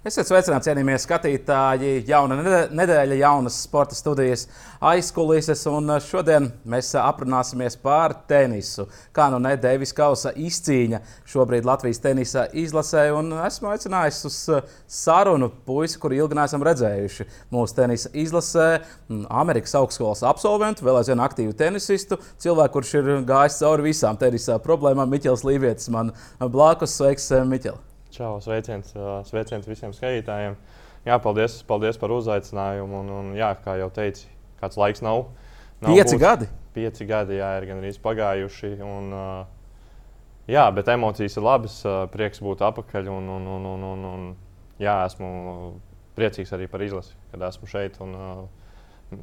Esiet sveicināti, cienījamie skatītāji. Jauna nedēļa, jaunas sporta studijas aizkulises. Un šodien mēs aprunāsimies par tenisu. Kā nu ne Deivis Kausa izcīņa šobrīd Latvijas tenisa izlasē. Un esmu aicinājis uz sarunu puisi, kuru ilgi neesam redzējuši mūsu tenisa izlasē. Amerikas augstskolas absolventu, vēl aizvien aktīvu tenisistu, cilvēku, kurš ir gājis cauri visām tenisa problēmām. Miķels Līvietis man blakus. Sveiks, Miķels! Čau, sveiciens, sveiciens visiem skatītājiem. Jā, paldies, paldies par uzaicinājumu. Un, un, jā, kā jau teicu, kāds laiks nav. nav pieci būs, gadi. Pieci gadi, jā, ir gan arī pagājuši. Un, jā, bet emocijas ir labas, prieks būt atpakaļ. Un, un, un, un, un, un, jā, esmu priecīgs arī par izlasi, kad esmu šeit un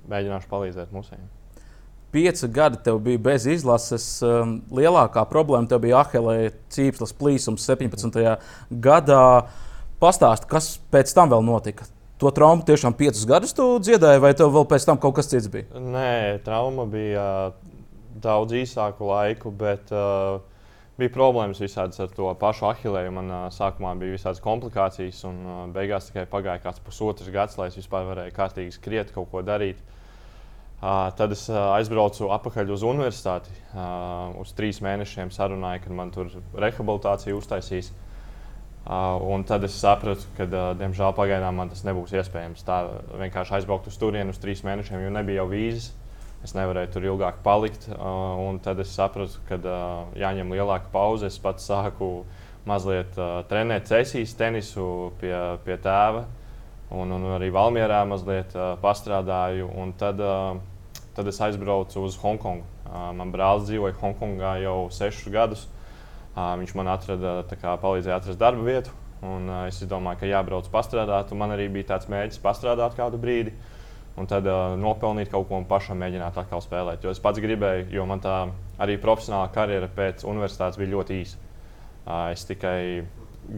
mēģināšu palīdzēt mums pieci gadi tev bija bez izlases. Um, lielākā problēma tev bija Ahelē cīpslas plīsums 17. gadā. Pastāsti, kas pēc tam vēl notika? To traumu tiešām piecus gadus tu dziedāji, vai tev vēl pēc tam kaut kas cits bija? Nē, trauma bija daudz īsāku laiku, bet uh, bija problēmas visādas ar to pašu ahilēju. Man uh, sākumā bija visādas komplikācijas, un uh, beigās tikai pagāja kāds pusotrs gads, lai es vispār varēju kārtīgi skriet, kaut ko darīt. Uh, tad es uh, aizbraucu atpakaļ uz universitāti. Uh, uz trīs mēnešiem sarunāju, kad man tur rehabilitācija uztaisīs. Un tad es sapratu, ka, diemžēl, pagaidām man tas nebūs iespējams. Tā vienkārši aizbraukt uz turieni uz trīs mēnešiem, jo nebija jau vīzes. Es nevarēju tur ilgāk palikt. Uh, tad es sapratu, ka jāņem lielāka pauze. Es pats sāku mazliet trenēt cesijas tenisu pie, pie tēva un, un arī Valmjerā mazliet uh, pastrādāju. Tad, uh, tad es aizbraucu uz Hongkongu. Uh, man brālis dzīvoja Hongkongā jau sešus gadus. Uh, viņš man atrada, kā, palīdzēja atrast darba vietu. Un, uh, es domāju, ka jābrauc pastrādāt. Man arī bija tāds mērķis pastrādāt kādu brīdi. Un tad uh, nopelnīt kaut ko un pašam mēģināt atkal spēlēt. Jo es pats gribēju, jo man tā arī profesionālā karjera pēc universitātes bija ļoti īsa. Uh, es tikai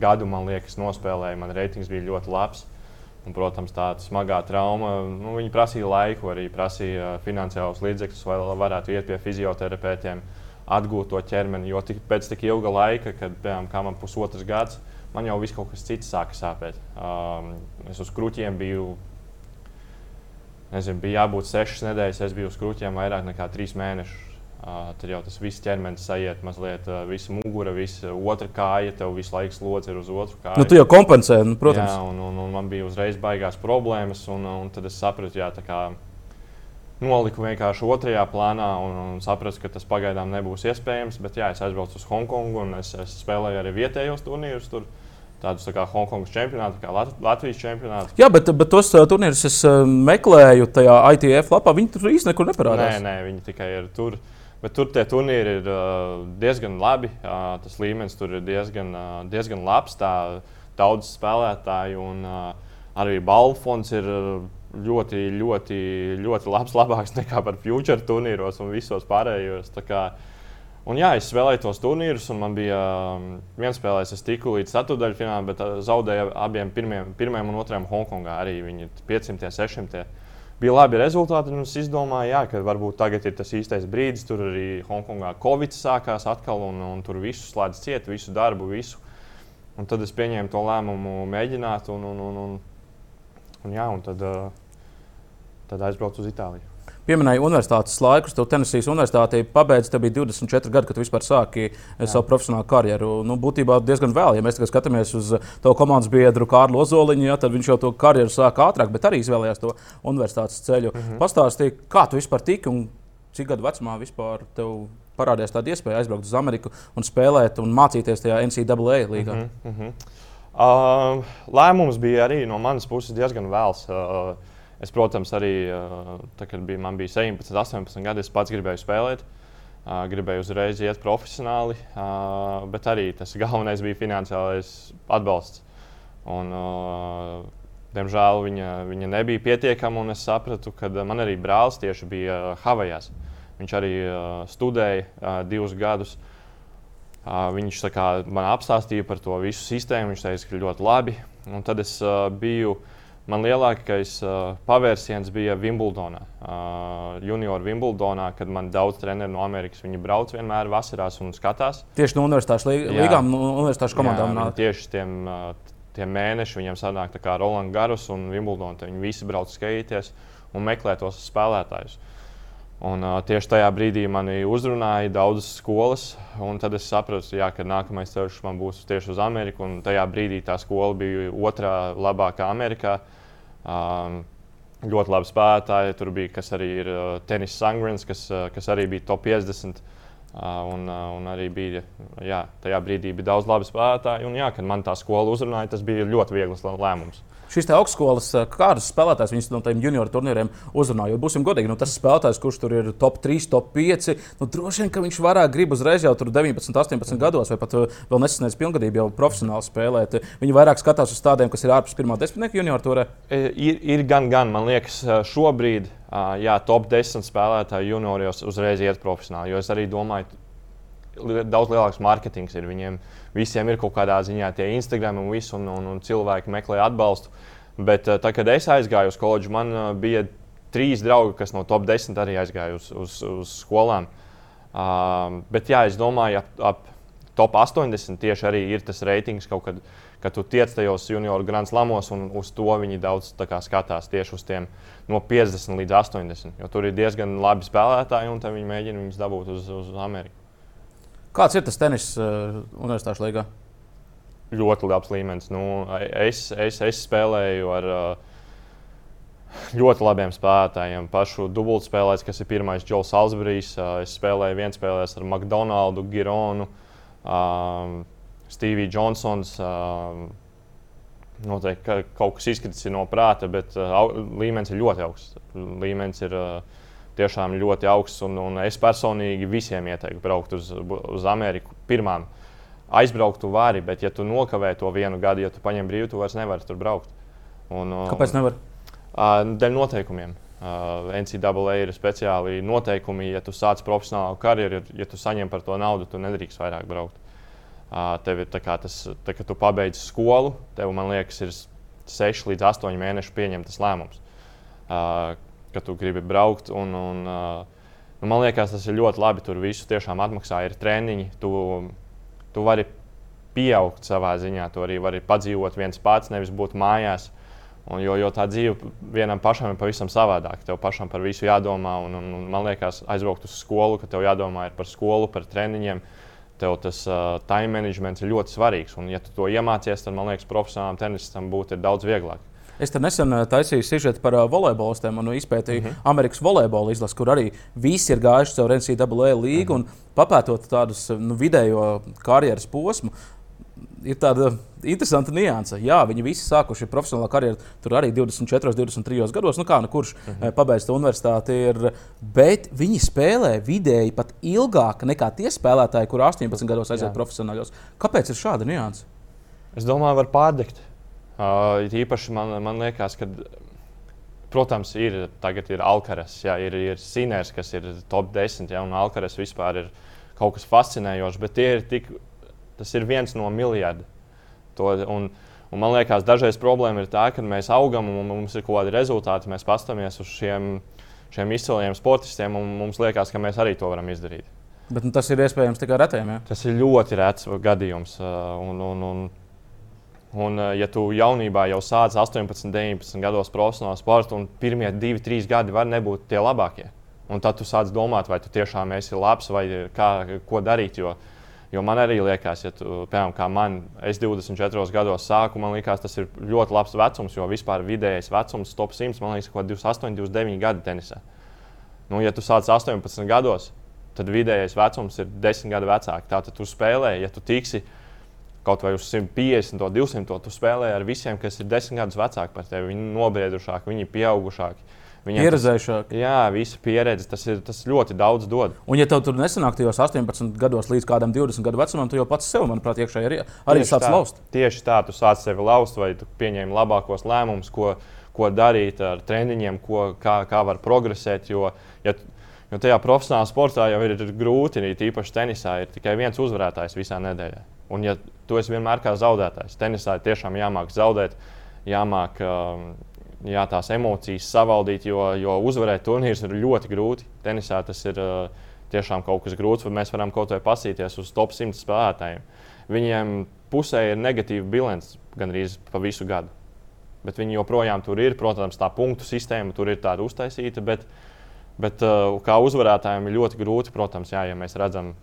gadu, man liekas, nospēlēju, man reitings bija ļoti labs. Uh, Un, protams, tāda smagā trauma. Nu, prasīja laiku, arī prasīja finansiālus līdzekļus, lai varētu iet pie fizioterapeitiem, atgūt to ķermeni. Jo tik, pēc tik ilga laika, kad piemēram, man pusotrs gads, man jau viss kaut kas cits sāka sāpēt. Um, es uz krūtīm biju. Nezinu, bija jābūt sešas nedēļas, es biju uz krūtīm vairāk nekā trīs mēnešus. Tad jau tas viss ķermenis sajiet mazliet, visa mugura, visa otra kāja, tev visu laiku slodzi ir uz otru kāju. Nu, tu jau kompensē, nu, protams. Jā, un, un, un man bija uzreiz baigās problēmas, un, un tad es sapratu, jā, tā kā noliku vienkārši otrajā plānā un, un sapratu, ka tas pagaidām nebūs iespējams. Bet jā, es aizbraucu uz Hongkongu un es, es spēlēju arī vietējos turnīrus. Tur. Tādus tā kā Hongkongas čempionātus, kā Lat Latvijas čempionāts. Jā, bet, bet tos uh, turnīrus es uh, meklēju tajā ITF lapā. Viņi tur īstenībā nekur neparādās. Nē, nē, viņi tikai ir tur. Uh, Bet tur tie turnīri ir diezgan labi. Tas līmenis tur ir diezgan, diezgan labs. Tā, daudz spēlētāju un arī balvu fonds ir ļoti, ļoti, ļoti labs. Labāks nekā par future turnīros un visos pārējos. Un, jā, es spēlēju tos turnīrus, un man bija viens spēlējis, es tiku līdz ceturdaļfinālam, bet zaudēju abiem pirmiem, pirmajam un otrajam Hongkongā. Arī viņi 500, 600 bija labi rezultāti. Es izdomāju, jā, ka varbūt tagad ir tas īstais brīdis. Tur arī Hongkongā Covid sākās atkal, un, un tur visu slēdz ciet, visu darbu, visu. Un tad es pieņēmu to lēmumu, mēģināt, un, un, un, un, un, jā, un tad, tad aizbraucu uz Itāliju pieminēja universitātes laikus. Tev Tenesijas universitātē pabeigts, tev bija 24 gadi, kad tu vispār sāki eh, Jā. savu profesionālo karjeru. Nu, būtībā diezgan vēl, ja mēs skatāmies uz tavu komandas biedru Kārlu Ozoliņu, ja, tad viņš jau to karjeru sāka ātrāk, bet arī izvēlējās to universitātes ceļu. Mm -hmm. Pastāstīja, kā tu vispār tiki un cik gadu vecumā vispār tev parādījās tāda iespēja aizbraukt uz Ameriku un spēlēt un mācīties tajā NCAA līgā. Mm -hmm. Uh, lēmums bija arī no manas puses diezgan vēls. Uh, Es, protams, arī tad, kad bija, man bija 17, 18 gadi, es pats gribēju spēlēt. Gribēju uzreiz iet profesionāli, bet arī tas galvenais bija finansiālais atbalsts. Un, diemžēl viņa, viņa nebija pietiekama, un es sapratu, ka man arī brālis tieši bija Havajās. Viņš arī studēja divus gadus. Viņš kā, man apstāstīja par to visu sistēmu. Viņš teica, ka ļoti labi. Un tad es biju uh, Man lielākais uh, pavērsiens bija Wimbledonā. Uh, junior Wimbledonā, kad man daudz treneru no Amerikas viņi brauc vienmēr vasarās un skatās. Tieši no universitātes līgām, no universitātes komandām. Jā, tieši tiem uh, tie mēneši viņiem sanāk kā Rolands Garus un Wimbledon. Viņi visi brauc skatīties un meklē tos spēlētājus. Un, uh, tieši tajā brīdī mani uzrunāja daudzas skolas, un tad es sapratu, jā, ka nākamais ceļš man būs tieši uz Ameriku. Tajā brīdī tā skola bija otrā labākā Amerikā. Um, ļoti labi spēlētāji. Tur bija kas arī ir uh, tenis sangrins, kas, uh, kas arī bija top 50. Uh, un, uh, un arī bija, jā, tajā brīdī bija daudz labi spēlētāji. Un, jā, kad man tā skola uzrunāja, tas bija ļoti viegls lēmums šīs augstskolas, eh, kādus spēlētājus viņas no tiem junioru turnīriem uzrunā. Jo būsim godīgi, nu, tas spēlētājs, kurš tur ir top 3, top 5, nu, droši vien, ka viņš varētu grib uzreiz jau tur 19, 18 gados, vai pat eh, vēl nesasniedz pilngadību, jau profesionāli spēlēt. Viņi vairāk skatās uz tādiem, kas ir ārpus pirmā desmitnieka junioru turē. E, ir, ir gan, gan, man liekas, e, šobrīd. Jā, top 10 spēlētāji junioros uzreiz iet profesionāli. Jo es arī domāju, daudz lielāks mārketings ir viņiem. Visiem ir kaut kādā ziņā tie Instagram un viss, un, un, un cilvēki meklē atbalstu. Bet uh, tad, kad es aizgāju uz koledžu, man uh, bija trīs draugi, kas no top 10 arī aizgāja uz, uz, uz skolām. Uh, bet jā, es domāju, ap, ap top 80 tieši arī ir tas reitings kaut kad. Kad tu tiec tajos junioru grāmatas lamos, un uz to viņi daudz kā, skatās tieši uz tiem no 50 līdz 80. Jo tur ir diezgan labi spēlētāji, un viņi mēģina viņus dabūt uz, uz Ameriku. Kāds ir tas tenis uh, universitāšu līgā? Ļoti labs līmenis. Nu, es, es, es spēlēju ar uh, ļoti labiem spēlētājiem. Pašu dubultspēlēs, kas ir pirmais Džons Salisburijs. Uh, es spēlēju viens spēlēs ar McDonaldu, Gironu, uh, Steviju Johnsons. Uh, Noteikti ka kaut kas izkritis no prāta, bet uh, līmenis ir ļoti augsts. Līmenis ir uh, tiešām ļoti augsts. Un, un es personīgi visiem ieteiktu braukt uz, uz Ameriku pirmām. Aizbraukt tu vari, bet, ja tu nokavē to vienu gadu, ja tu paņem brīvu, tu vairs nevari tur braukt. Un, Kāpēc nevar? Dēļ noteikumiem. Uh, NCAA ir speciāli noteikumi, ja tu sāc profesionālu karjeru, ja tu saņem par to naudu, tu nedrīkst vairāk braukt. Uh, tev ir tas, tā, kad tu pabeidz skolu, tev, man liekas, ir 6 līdz 8 mēnešu pieņemtas lēmums. Uh, ka tu gribi braukt. Un, un, nu, man liekas, tas ir ļoti labi. Tur visu tiešām atmaksā, ir treniņi. Tu, tu vari pieaugt savā ziņā, tu arī vari padzīvot viens pats, nevis būt mājās. Un, jo, jo tā dzīve vienam pašam ir pavisam savādāka. Tev pašam par visu jādomā. Un, un, un, man liekas, aizbraukt uz skolu, ka tev jādomā par skolu, par treniņiem. Tev tas uh, time management ir ļoti svarīgs. Un, ja tu to iemācies, tad man liekas, profesionālam tenisam būtu daudz vieglāk. Es nesen eh, taisīju sižetu par uh, volejbolistiem un izpētīju mhm. -huh. Amerikas volejbola izlasi, kur arī visi ir gājuši caur NCAA līgu. Uh -huh. Papētot tādus nu, vidējo karjeras posmu, ir tāda interesanta nianse. Jā, viņi visi sākuši profesionālā karjeru tur arī 24, 23 gados. Nu, kā nu kurš uh -huh. pabeidz to universitāti, ir, bet viņi spēlē vidēji pat ilgāk nekā tie spēlētāji, kur 18 gados aiziet profesionāļos. Kāpēc ir šāda nianse? Es domāju, var pārdegt. Uh, īpaši man, man liekas, ka, protams, ir, ir Alkaras, jā, ir, ir Sinērs, kas ir top 10, jā, un Alkaras vispār ir kaut kas fascinējošs, bet ir tik, tas ir viens no miljardiem. Un, un man liekas, dažreiz problēma ir tā, ka mēs augam un mums ir kaut kādi rezultāti, mēs paskatāmies uz šiem, šiem izciliem sportistiem, un mums liekas, ka mēs arī to varam izdarīt. Bet nu, tas ir iespējams tikai retiem. Ja? Tas ir ļoti rets gadījums. Un, un, un, Un, eh, ja tu jaunībā jau sāc 18, 19 gados profesionālu sportu, un pirmie 2, 3 gadi var nebūt tie labākie, un tad tu sāc domāt, vai tu tiešām esi labs vai kā, ko darīt. Jo, jo man arī liekas, ja tu, piemēram, kā man, es 24 gados sāku, man liekas, tas ir ļoti labs vecums, jo vispār vidējais vecums, top 100, man liekas, kaut 28, 29 gadi tenisā. Nu, ja tu sāc 18 gados, tad vidējais vecums ir 10 gadu vecāks. Tātad tu spēlē, ja tu tiksi kaut vai uz 150, 200, tu spēlē ar visiem, kas ir desmit gadus vecāki par tevi. Viņi ir nobriedušāki, viņi ir pieaugušāki. Viņam Pieredzējušāk. Jā, visa pieredze, tas, ir, tas ļoti daudz dod. Un, ja tev tur nesanāk tajos 18 gados līdz kādam 20 gadu vecumam, tu jau pats sev, manuprāt, iekšēji arī, arī sāc tā, laust. Tieši tā, tu sāc sevi laust, vai tu pieņem labākos lēmumus, ko, ko darīt ar treniņiem, ko, kā, kā var progresēt. Jo, ja, jo tajā profesionālā sportā jau ir, ir grūti, īpaši tenisā, ir tikai viens uzvarētājs visā nedēļā. Un, ja tu esi vienmēr kā zaudētājs, tenisā tiešām jāmāk zaudēt, jāmāk um, jā, tās emocijas savaldīt, jo, jo uzvarēt turnīrus ir ļoti grūti. Tenisā tas ir uh, tiešām kaut kas grūts, vai mēs varam kaut vai pasīties uz top 100 spēlētājiem. Viņiem pusē ir negatīva bilance gandrīz pa visu gadu. Bet viņi joprojām tur ir. Protams, tā punktu sistēma tur ir tāda uztaisīta. Bet, bet uh, kā uzvarētājiem ir ļoti grūti, protams, jā, ja mēs redzam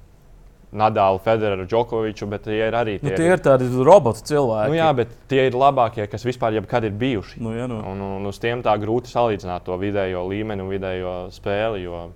Nadālu, Federeru, Džokoviču, bet tie ir arī tie, nu, tie ir tādi roboti cilvēki. Nu, jā, bet tie ir labākie, kas vispār jebkad ir bijuši. Nu, jā, nu. un, un uz tiem tā grūti salīdzināt to vidējo līmeni un vidējo spēli. Jo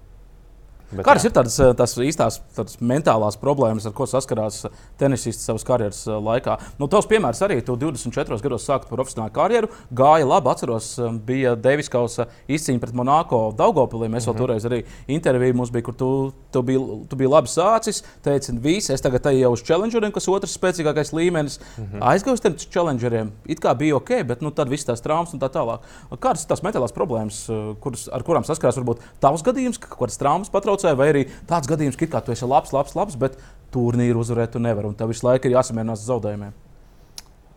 Bet, Kādas ir tādas, eh, tās īstās tādas mentālās problēmas, ar ko saskarās eh, tenisists savas karjeras eh, laikā? Nu, tavs piemērs arī, tu 24 gados sāki profesionālu karjeru, gāja labi, atceros, bija Deivis Kausa izcīņa pret Monako Daugopilī. Mēs vēl mm -hmm. toreiz arī interviju mums bija, kur tu, tu, biji, tu biji labi sācis, teici, visi, es tagad eju uz challengeriem, kas otrs spēcīgākais līmenis. Mm -hmm. Aizgāju uz tiem challengeriem, it kā bija ok, bet nu, tad viss tās traumas un tā tālāk. Kādas ir tās mentālās problēmas, kuras, ar kurām saskarās varbūt tavs gadījums, kādas traumas patrauc? Traucē, vai arī tāds gadījums, ka tu esi labs, labs, labs, bet turnīru uzvarēt tu nevari un tev visu laiku ir jāsamierinās ar zaudējumiem.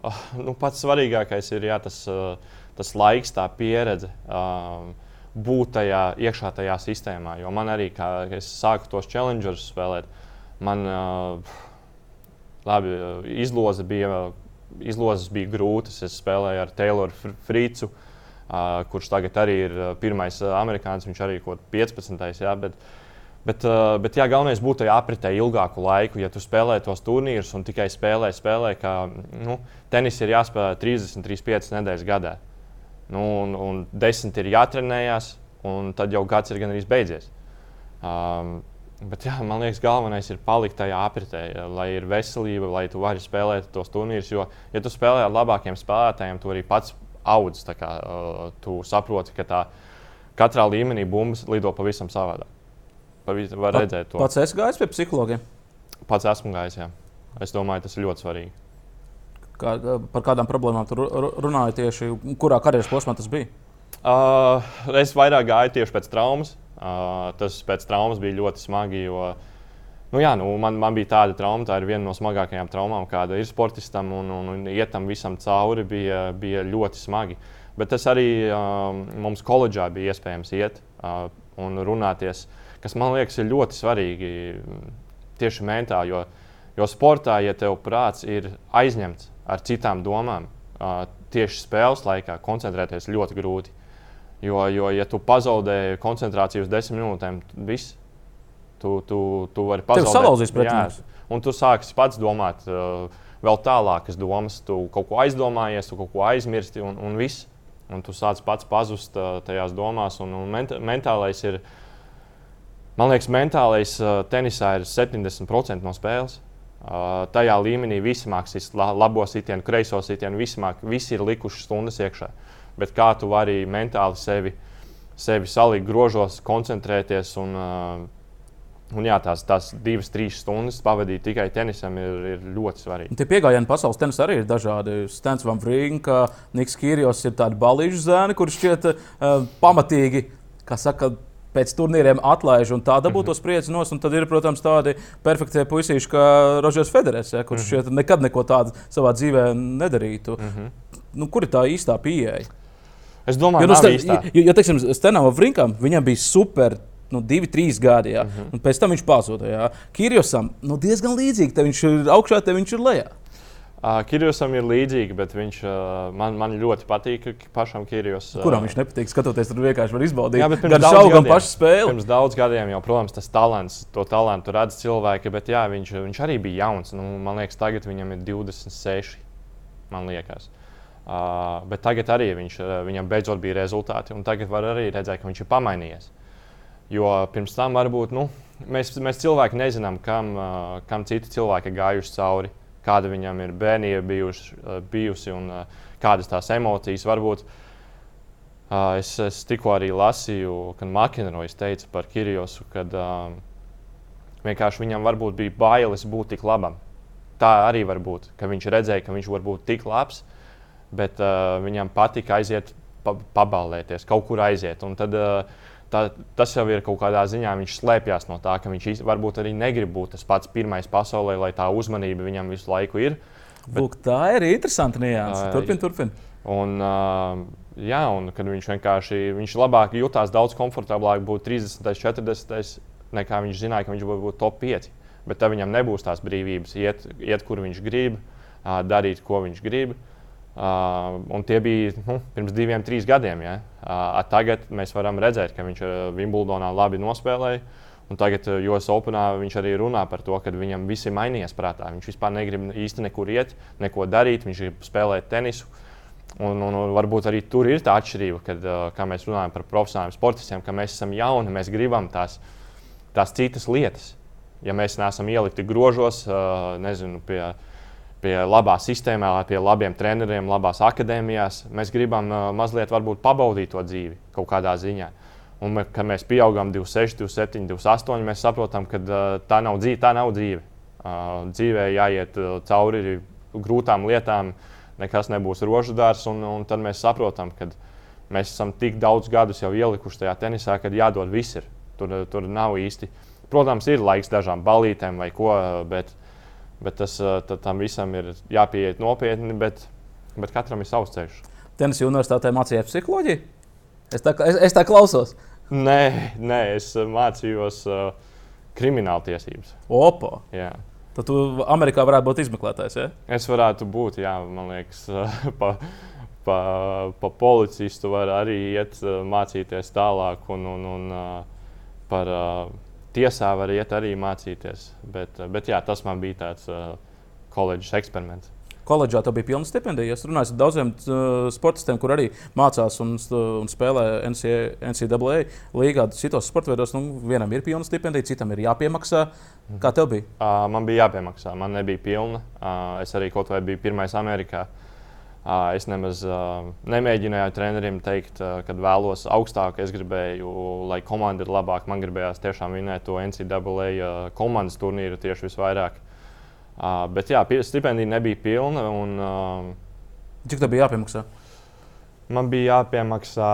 Oh, nu, pats svarīgākais ir jā, tas, uh, tas laiks, tā pieredze. Um, būt tajā iekšā tajā sistēmā. Jo man arī, kad es sāku tos challengerus spēlēt, man uh, labi, izloze bija, izlozes bija grūtas. Es spēlēju ar Tayloru Frīcu, uh, kurš tagad arī ir pirmais amerikānis. Viņš arī ir 15. Jā, bet, uh, Bet, uh, bet jā, galvenais būtu tajā apritē ilgāku laiku. Ja tu spēlē tos turnīrus un tikai spēlē, spēlē, kā nu, tenis ir jāspēlē 30, 35 nedēļas gadā. Nu, un, un 10 ir jātrenējās, un tad jau gads ir gan arī beidzies. Um, bet jā, man liekas, galvenais ir palikt tajā apritē, lai ir veselība, lai tu vari spēlēt tos turnīrus. Jo, ja tu spēlē ar labākiem spēlētājiem, tu arī pats audz. Kā, uh, tu saproti, ka tā katrā līmenī bumbas lido pavisam savādāk var redzēt to. Pats esi gājis pie psihologiem? Pats esmu gājis. Jā. Es domāju, tas ir ļoti svarīgi. Kā, par kādām problēmām tu runāji tieši kurā karjeras posmā tas bija? Uh, es vairāk gāju tieši pēc traumas. Uh, tas pēc traumas bija ļoti smagi. Jo, nu, jā, nu, man, man bija tāda trauma, tā ir viena no smagākajām traumām, kāda ir sportistam, un, un, un iet tam visam cauri bija, bija ļoti smagi. Bet tas arī um, mums koledžā bija iespējams iet uh, un runāties. Uh, kas man liekas ir ļoti svarīgi tieši mentāli. Jo, jo sportā, ja tev prāts ir aizņemts ar citām domām, tieši spēles laikā koncentrēties ļoti grūti. Jo, jo ja tu pazaudē koncentrāciju uz desmit minūtēm, viss. Tu, tu, tu vari pazaudēt. Tev salauzīs pretinieks. Un tu sāksi pats domāt vēl tālākas domas. Tu kaut ko aizdomājies, tu kaut ko aizmirsti un, un viss. Un tu sāc pats pazust tajās domās. Un, un ment mentālais ir Man liekas, mentālais tenisā ir 70% no spēles. Uh, tajā līmenī visi mākslinieks, la, labo sitienu, kreiso sitienu, visi, māk, visi ir likuši stundas iekšā. Bet kā tu vari mentāli sevi, sevi salikt grožos, koncentrēties un, uh, un jā, tās, tās divas, trīs stundas pavadīt tikai tenisam ir, ir ļoti svarīgi. Tie piegājieni pasaules tenisā arī ir dažādi. Stens Van Vrīnka, Niks Kīrijos ir tādi balīžu zēni, kurš šķiet uh, pamatīgi, kā saka, pēc turnīriem atlaiž un tā dabū mhm. to spriedzi nos. Tad ir, protams, tādi perfekti puisīši kā Rožers Federers, ja, kurš mm -hmm. nekad neko tādu savā dzīvē nedarītu. Mm -hmm. nu, kur ir tā īstā pieeja? Es domāju, ka nu, tas ir. Jo, teiksim, Stenam Vrinkam viņam bija super nu, divi, trīs gadi. Jā, mm -hmm. Un pēc tam viņš pazuda. Kirjosam nu, diezgan līdzīgi. Te viņš ir augšā, te viņš ir lejā. Uh, Kirijosam ir līdzīgi, bet viņš uh, man, man ļoti patīk pašam Kirijos. Uh, Kuram viņš nepatīk? Skatoties, tur vienkārši var izbaudīt. Jā, bet pirms šaubu gan pašu spēli. Pirms daudz gadiem jau, protams, tas talants, to talantu redz cilvēki, bet jā, viņš, viņš arī bija jauns. Nu, man liekas, tagad viņam ir 26. Man liekas. Uh, bet tagad arī viņš, viņam beidzot bija rezultāti, un tagad var arī redzēt, ka viņš ir pamainījies. Jo pirms tam varbūt nu, mēs, mēs cilvēki nezinām, kam, uh, kam citi cilvēki gājuši cauri kāda viņam ir bērnība bijuši, eh, bijusi un eh, kādas tās emocijas varbūt. Eh, es, es tikko arī lasīju, kad Makinrojas teica par Kirjosu, ka um, vienkārši viņam varbūt bija bailes būt tik labam. Tā arī var būt, ka viņš redzēja, ka viņš var būt tik labs, bet uh, viņam patika aiziet, pa, paballēties, kaut kur aiziet. Un tad uh, tā, tas jau ir kaut kādā ziņā, viņš slēpjas no tā, ka viņš varbūt arī negrib būt tas pats pirmais pasaulē, lai tā uzmanība viņam visu laiku ir. Bet, Lūk, tā ir interesanta nianse. Turpin, turpin. Un, uh, jā, un kad viņš vienkārši viņš labāk jutās, daudz komfortablāk būt 30, 40, nekā viņš zināja, ka viņš var būt top 5. Bet tad viņam nebūs tās brīvības, iet, iet kur viņš grib, uh, darīt, ko viņš grib. Uh, un tie bija nu, pirms diviem, trīs gadiem. Ja? Uh, tagad mēs varam redzēt, ka viņš Wimbledonā labi nospēlēja. Un tagad US Openā viņš arī runā par to, ka viņam viss ir mainījies prātā. Viņš vispār negrib īsti nekur iet, neko darīt, viņš grib spēlēt tenisu. Un, un, un varbūt arī tur ir tā atšķirība, kad uh, mēs runājam par profesionāliem sportistiem, ka mēs esam jauni, mēs gribam tās, tās citas lietas. Ja mēs neesam ielikti grožos, uh, nezinu, pie, pie labā sistēmā, pie labiem treneriem, labās akadēmijās, mēs gribam uh, mazliet pabaudīt to dzīvi kaut kādā ziņā. Un, kad mēs pieaugam 26, 27, 28, mēs saprotam, ka uh, tā nav dzīve. Tā nav dzīve. Dzīvē jāiet uh, cauri grūtām lietām, nekas nebūs rožu dārsts. Un, un tad mēs saprotam, ka mēs esam tik daudz gadus jau ielikuši tajā tenisā, ka jādod viss. Tur, tur nav īsti. Protams, ir laiks dažām balītēm vai ko, bet, bet tas, tam visam ir jāpieiet nopietni. Bet, bet katram ir savs ceļš. Tenisa universitātē mācījās psiholoģiju? Es tā, es, es tā klausos. Nē, nē es mācījos uh, krimināla tiesības. Opa! Jā. Tad tu Amerikā varētu būt izmeklētājs. Ja? Es varētu būt, jā, man liekas, pa, pa, pa policistu var arī iet mācīties tālāk, un, un, un par tiesā var iet arī mācīties. Bet, bet jā, tas man bija tāds koledžas eksperiments koledžā tev bija pilna stipendija. Es runāju ar daudziem uh, sportistiem, kur arī mācās un, un spēlē NCAA līgā. Citos sporta veidos nu, vienam ir pilna stipendija, citam ir jāpiemaksā. Kā tev bija? Uh, man bija jāpiemaksā, man nebija pilna. Uh, es arī kaut vai biju pirmais Amerikā. Uh, es nemaz nemēģināju treneriem teikt, kad vēlos augstāk. Es gribēju, lai komanda ir labāka. Man gribējās tiešām vinēt to NCAA komandas turnīru tieši visvairāk. Bet jā, stipendija nebija pilna. Un, Cik tā bija jāpiemaksā? Man bija jāpiemaksā.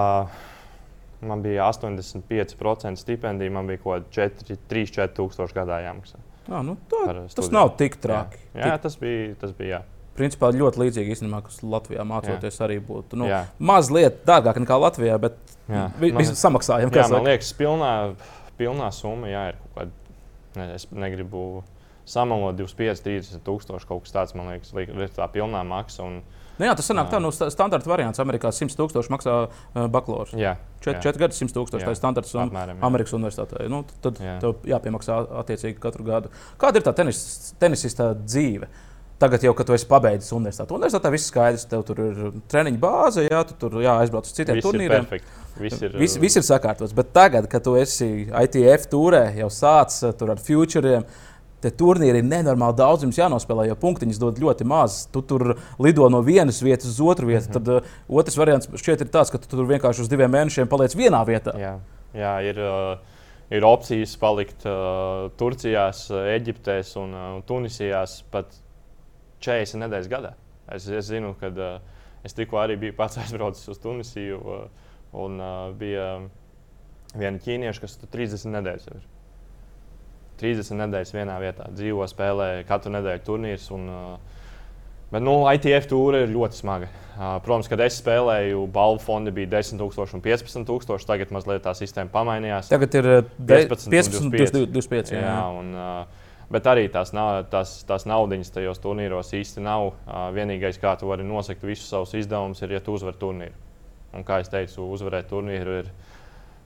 Man bija 85% stipendija, man bija kaut kāda 3-4 tūkstoši gadā jāmaksā. Jā, nu tā, tas nav tik traki. Jā, jā tas bija. Tas bija jā. Principā ļoti līdzīgi īstenībā, kas Latvijā mācoties jā. arī būtu. Nu, jā. mazliet dārgāk nekā Latvijā, bet visi samaksājam. Jā, man liekas, pilnā, pilnā summa jā, ir kaut kāda. Ne, es negribu samalot 25, 30 tūkstoši kaut kas tāds, man liekas, ir tā pilnā maksa. Un, Nu jā, tas sanāk tā, nu, standarta variants. Amerikā 100 tūkstoši maksā uh, bakalaurs. Jā, 4, 4 gadi 100 tūkstoši. Tā ir standarts un apmēram, jā. Amerikas universitātē. Nu, tad jā. tev jāpiemaksā attiecīgi katru gadu. Kāda ir tā tenis, tenisista dzīve? Tagad jau, kad tu esi pabeidzis universitāti, universitātē viss skaidrs, tev tur ir treniņa bāze, jā, tu tur jāaizbrauc uz citiem viss turnīriem. Viss ir, viss, viss ir sakārtots. Bet tagad, kad tu esi ITF tūrē, jau sācis tur ar futuriem, uh, Te turnīri ir nenormāli daudz, jums jānospēlē, jo punktiņus dod ļoti maz. Tu tur lido no vienas vietas uz otru vietu. Mm -hmm. Tad uh, otrs variants šķiet ir tāds, ka tu tur vienkārši uz diviem mēnešiem paliec vienā vietā. Jā, Jā ir, uh, ir opcijas palikt uh, Turcijā, Eģiptē un uh, Tunisijā pat 40 nedēļas gadā. Es, es zinu, ka uh, es tikko arī biju pats aizbraucis uz Tunisiju, uh, un uh, bija viena ķīnieša, kas tur 30 nedēļas ir. 30 nedēļas vienā vietā dzīvo, spēlē katru nedēļu turnīrus. Un, bet nu, ITF tūri ir ļoti smaga. Protams, kad es spēlēju, balvu fondi bija 10,000 un 15,000. Tagad mazliet tā sistēma pamainījās. Tagad ir 15, 15 25. 25 jā. Jā, un, Bet arī tās, tās, tās naudas tajos turnīros īsti nav. Vienīgais, kā tu vari nosakt visus savus izdevumus, ir, ja tu uzvari turnīru. Un, kā jau teicu, uzvarēt turnīru ir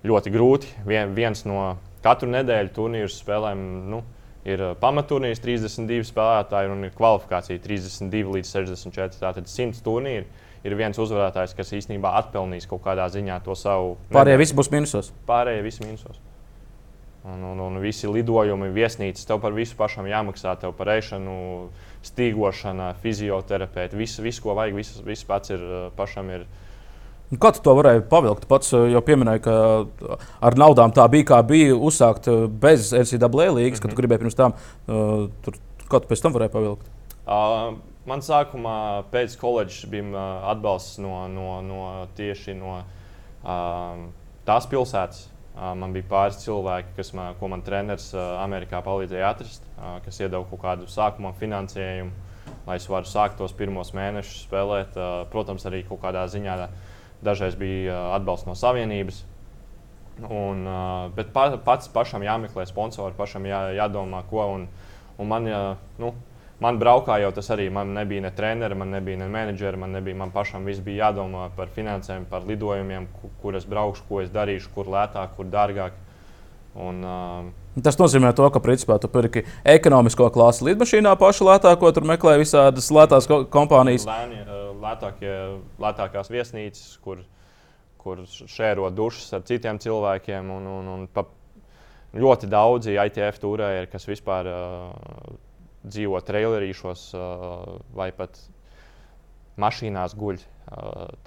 ļoti grūti. Vien, viens no katru nedēļu turnīrus spēlēm. Nu, ir pamatturnīrs 32 spēlētāji un ir kvalifikācija 32 līdz 64. Tātad 100 turnīri ir viens uzvarētājs, kas īstenībā atpelnīs kaut kādā ziņā to savu. Pārējie visi būs minusos. Pārējie visi minusos. Un, un, un visi lidojumi, viesnīcas, tev par visu pašam jāmaksā, tev par ēšanu, stīgošanu, fizioterapeiti. Visu, visu, ko vajag, viss, viss pats ir uh, pašam. Ir, kā tu to varēji pavilkt? Pats eh, jau pieminēji, ka ar naudām tā bija, kā bija uzsākt eh, bez NCAA līnijas, mm -hmm. ka tu mhm. gribēji pirms tam. Uh, tur, kā tu pēc tam varēji pavilkt? Uh, man sākumā pēc koledžas bija atbalsts no, no, no tieši no uh, tās pilsētas. Uh, man bija pāris cilvēki, kas man, man treneris uh, Amerikā palīdzēja atrast, uh, kas iedeva kaut kādu sākuma finansējumu, lai es varētu sākt tos pirmos mēnešus spēlēt. Protams, arī kaut kādā ziņā. Dažreiz bija atbalsts no savienības. Un, bet pats pašam jāmeklē sponsori, pašam jā, jādomā, ko. Un, un man, nu, man braukā jau tas arī. Man nebija ne treneri, man nebija ne menedžeri, man nebija. Man pašam viss bija jādomā par finansēm, par lidojumiem, kur es braukšu, ko es darīšu, kur lētāk, kur dārgāk. Un, uh, Tas nozīmē, to, ka principā tu pirki ekonomisko klasi lidmašīnā pašu lētāko, tur meklē visādas lētās kompānijas. Lēnie, lētākie, lētākās viesnīcas, kur, kur šēro dušas ar citiem cilvēkiem. Un, un, un pa, ļoti daudzi ITF turēji, kas vispār uh, dzīvo trailerīšos vai pat mašīnās guļ.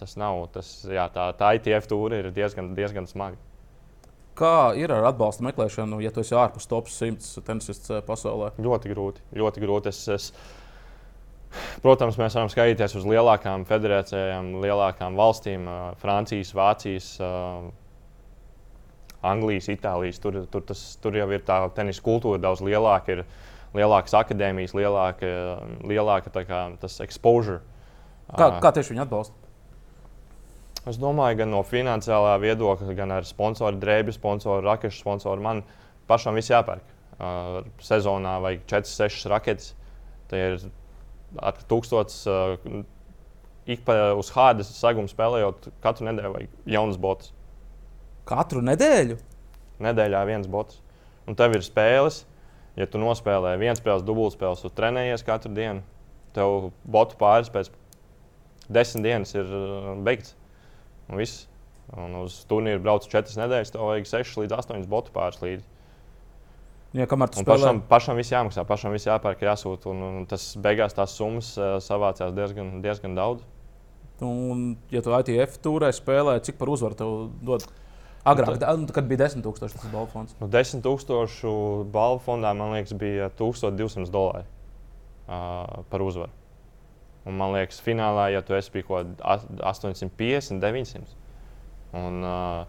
Tas nav, tas, jā, tā, tā ITF tūri ir diezgan, diezgan smaga. Kā ir ar atbalsta meklēšanu, ja tu esi ārpus top 100 tenisists pasaulē? Ļoti grūti. Ļoti grūti. Es, es, protams, mēs varam skatīties uz lielākām federācijām, lielākām valstīm, Francijas, Vācijas. Anglijas, Itālijas. Tur, tur, tas, tur jau ir tā tenisa kultūra daudz lielāka, ir lielākas akadēmijas, lielāka, lielāka kā, tas exposure. Kā, kā tieši viņi atbalsta? Es domāju, gan no finansiālā viedokļa, gan ar sponsoru drēbju, sponsoru rakešu, sponsoru man pašam viss jāpērk. Sezonā vajag 4-6 raketes. Tie ir ar 1000 uh, ik pa uz hādas segumu spēlējot, katru nedēļu vajag jaunas botas. Katru nedēļu? Nedēļā viens bots. Un tev ir spēles. Ja tu nospēlē viens spēles, dubultspēles, tu trenējies katru dienu, tev botu pāris pēc desmit dienas ir uh, beigts. Un viss. Un uz turnīru brauc četras nedēļas, tev vajag 6 līdz 8 botu pāris līdzi. Ja, kamēr tas pašam, pašam viss jāmaksā, pašam viss jāpērk, jāsūta. Un, un tas beigās tās summas uh, savācās diezgan, diezgan daudz. Un, ja tu ITF tūrē spēlē, cik par uzvaru tev dod? Agrāk, nu, tad, kad bija 10,000 tas balvu fonds. Nu, 10,000 balvu fondā, man liekas, bija 1200 dolāri uh, par uzvaru. Un, man liekas, finālā, ja tu esi kaut kādā 850, 900. Un, uh,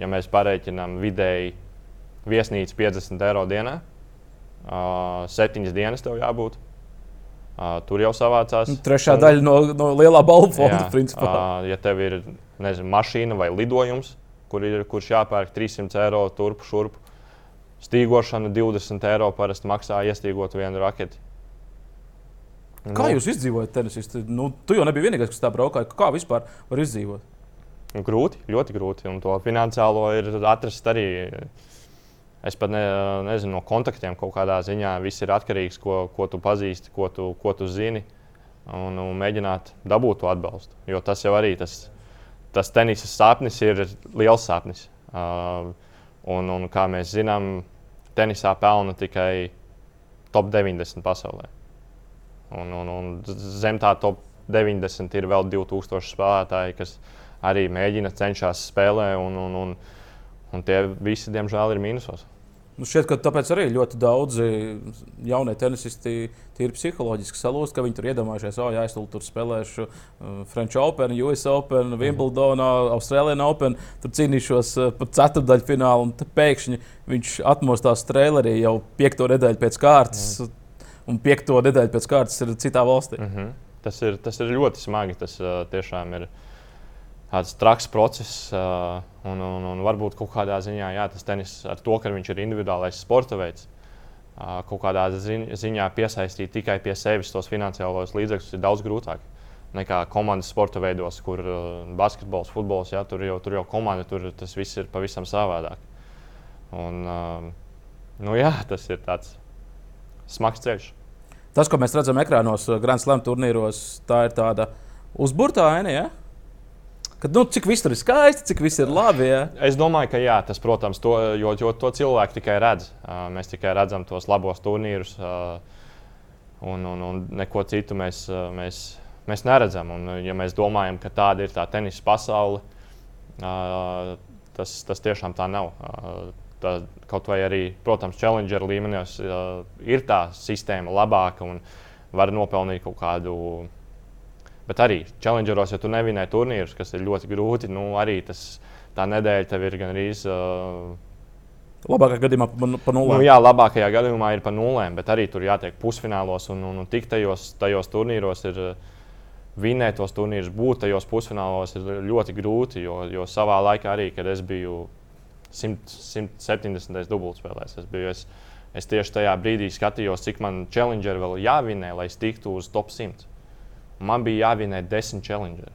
ja mēs pareiķinām vidēji viesnīcu 50 eiro dienā, uh, septiņas dienas tev jābūt. Uh, tur jau savācās. Nu, trešā un, daļa no, no lielā balvu fonda. Jā, principā. uh, ja tev ir nezinu, mašīna vai lidojums, kur ir, kurš jāpērk 300 eiro turpu šurpu, stīgošana 20 eiro parasti maksā iestīgot vienu raketi. Kā nu. jūs izdzīvojat tenisistu? Nu, tu jau nebija vienīgais, kas tā braukāja. Kā vispār var izdzīvot? Grūti, ļoti grūti. Un to finansiālo ir atrast arī. Es pat ne, nezinu, no kontaktiem kaut kādā ziņā viss ir atkarīgs no ko, ko tu pazīsti, ko tu, ko tu zini. Un, un mēģināt dabūt to atbalstu. Jo tas jau arī tas, tas tenisa sapnis ir liels sapnis. Uh, un, un kā mēs zinām, tenisā pelna tikai top 90 pasaulē. Un, un, un zem tā top 90 ir vēl 2000 spēlētāji, kas arī mēģina, cenšas spēlēt, un, un, un, un tie visi, diemžēl, ir mīnusos. Nu šķiet, ka tāpēc arī ļoti daudzi jaunie tenisisti ir psiholoģiski salūsti, ka viņi tur iedomājušies, oh, jā, es tur spēlēšu uh, French Open, US Open, mhm. Wimbledonā, Austrālijā Open, tur cīnīšos uh, par ceturdaļu finālu, un pēkšņi viņš atmostās trailerī jau piekto nedēļu pēc kārtas. Mm un piekto nedēļu pēc kārtas ir citā valstī. Mm -hmm. tas, ir, tas ir ļoti smagi. Tas uh, tiešām ir tāds traks process. Uh, un, un, un varbūt kaut kādā ziņā jā, tas tenis ar to, ka viņš ir individuālais sporta veids. Uh, kaut kādā ziņā piesaistīt tikai pie sevis tos finansiālos līdzekļus ir daudz grūtāk nekā komandas sporta veidos, kur uh, basketbols, futbols, jā, tur, jau, tur jau komanda, tur tas viss ir pavisam savādāk. Un, uh, nu, jā, tas ir tāds smags ceļš. Tas, ko mēs redzam ekrānos, uh, Grand Slam turnīros, tā ir tāda uzburtā aina. Ja? Kad, nu, cik viss tur ir skaisti, cik viss ir labi. Ja? Es domāju, ka jā, tas, protams, to, jo, jo to cilvēki tikai redz. Mēs tikai redzam tos labos turnīrus, un, un, un neko citu mēs, mēs, mēs neredzam. Un, ja mēs domājam, ka tāda ir tā tenisa pasaule, tas, tas tiešām tā nav tā, kaut vai arī, protams, challenger līmenis uh, ir tā sistēma labāka un var nopelnīt kaut kādu. Bet arī challengeros, ja tu nevinēji turnīrus, kas ir ļoti grūti, nu arī tas, tā nedēļa tev ir gan arī. Uh, Labākajā gadījumā par nulēm. Nu, jā, labākajā gadījumā ir par nulēm, bet arī tur jātiek pusfinālos un, un, un tik tajos, tajos turnīros ir. Vinēt tos turnīrus, būt tajos pusfinālos ir ļoti grūti, jo, jo savā laikā arī, kad es biju 100, 170. dubultspēlēs. Es biju es Es tieši tajā brīdī skatījos, cik man challenger vēl jāvinē, lai es tiktu uz top 100. Man bija jāvinē 10 challenger,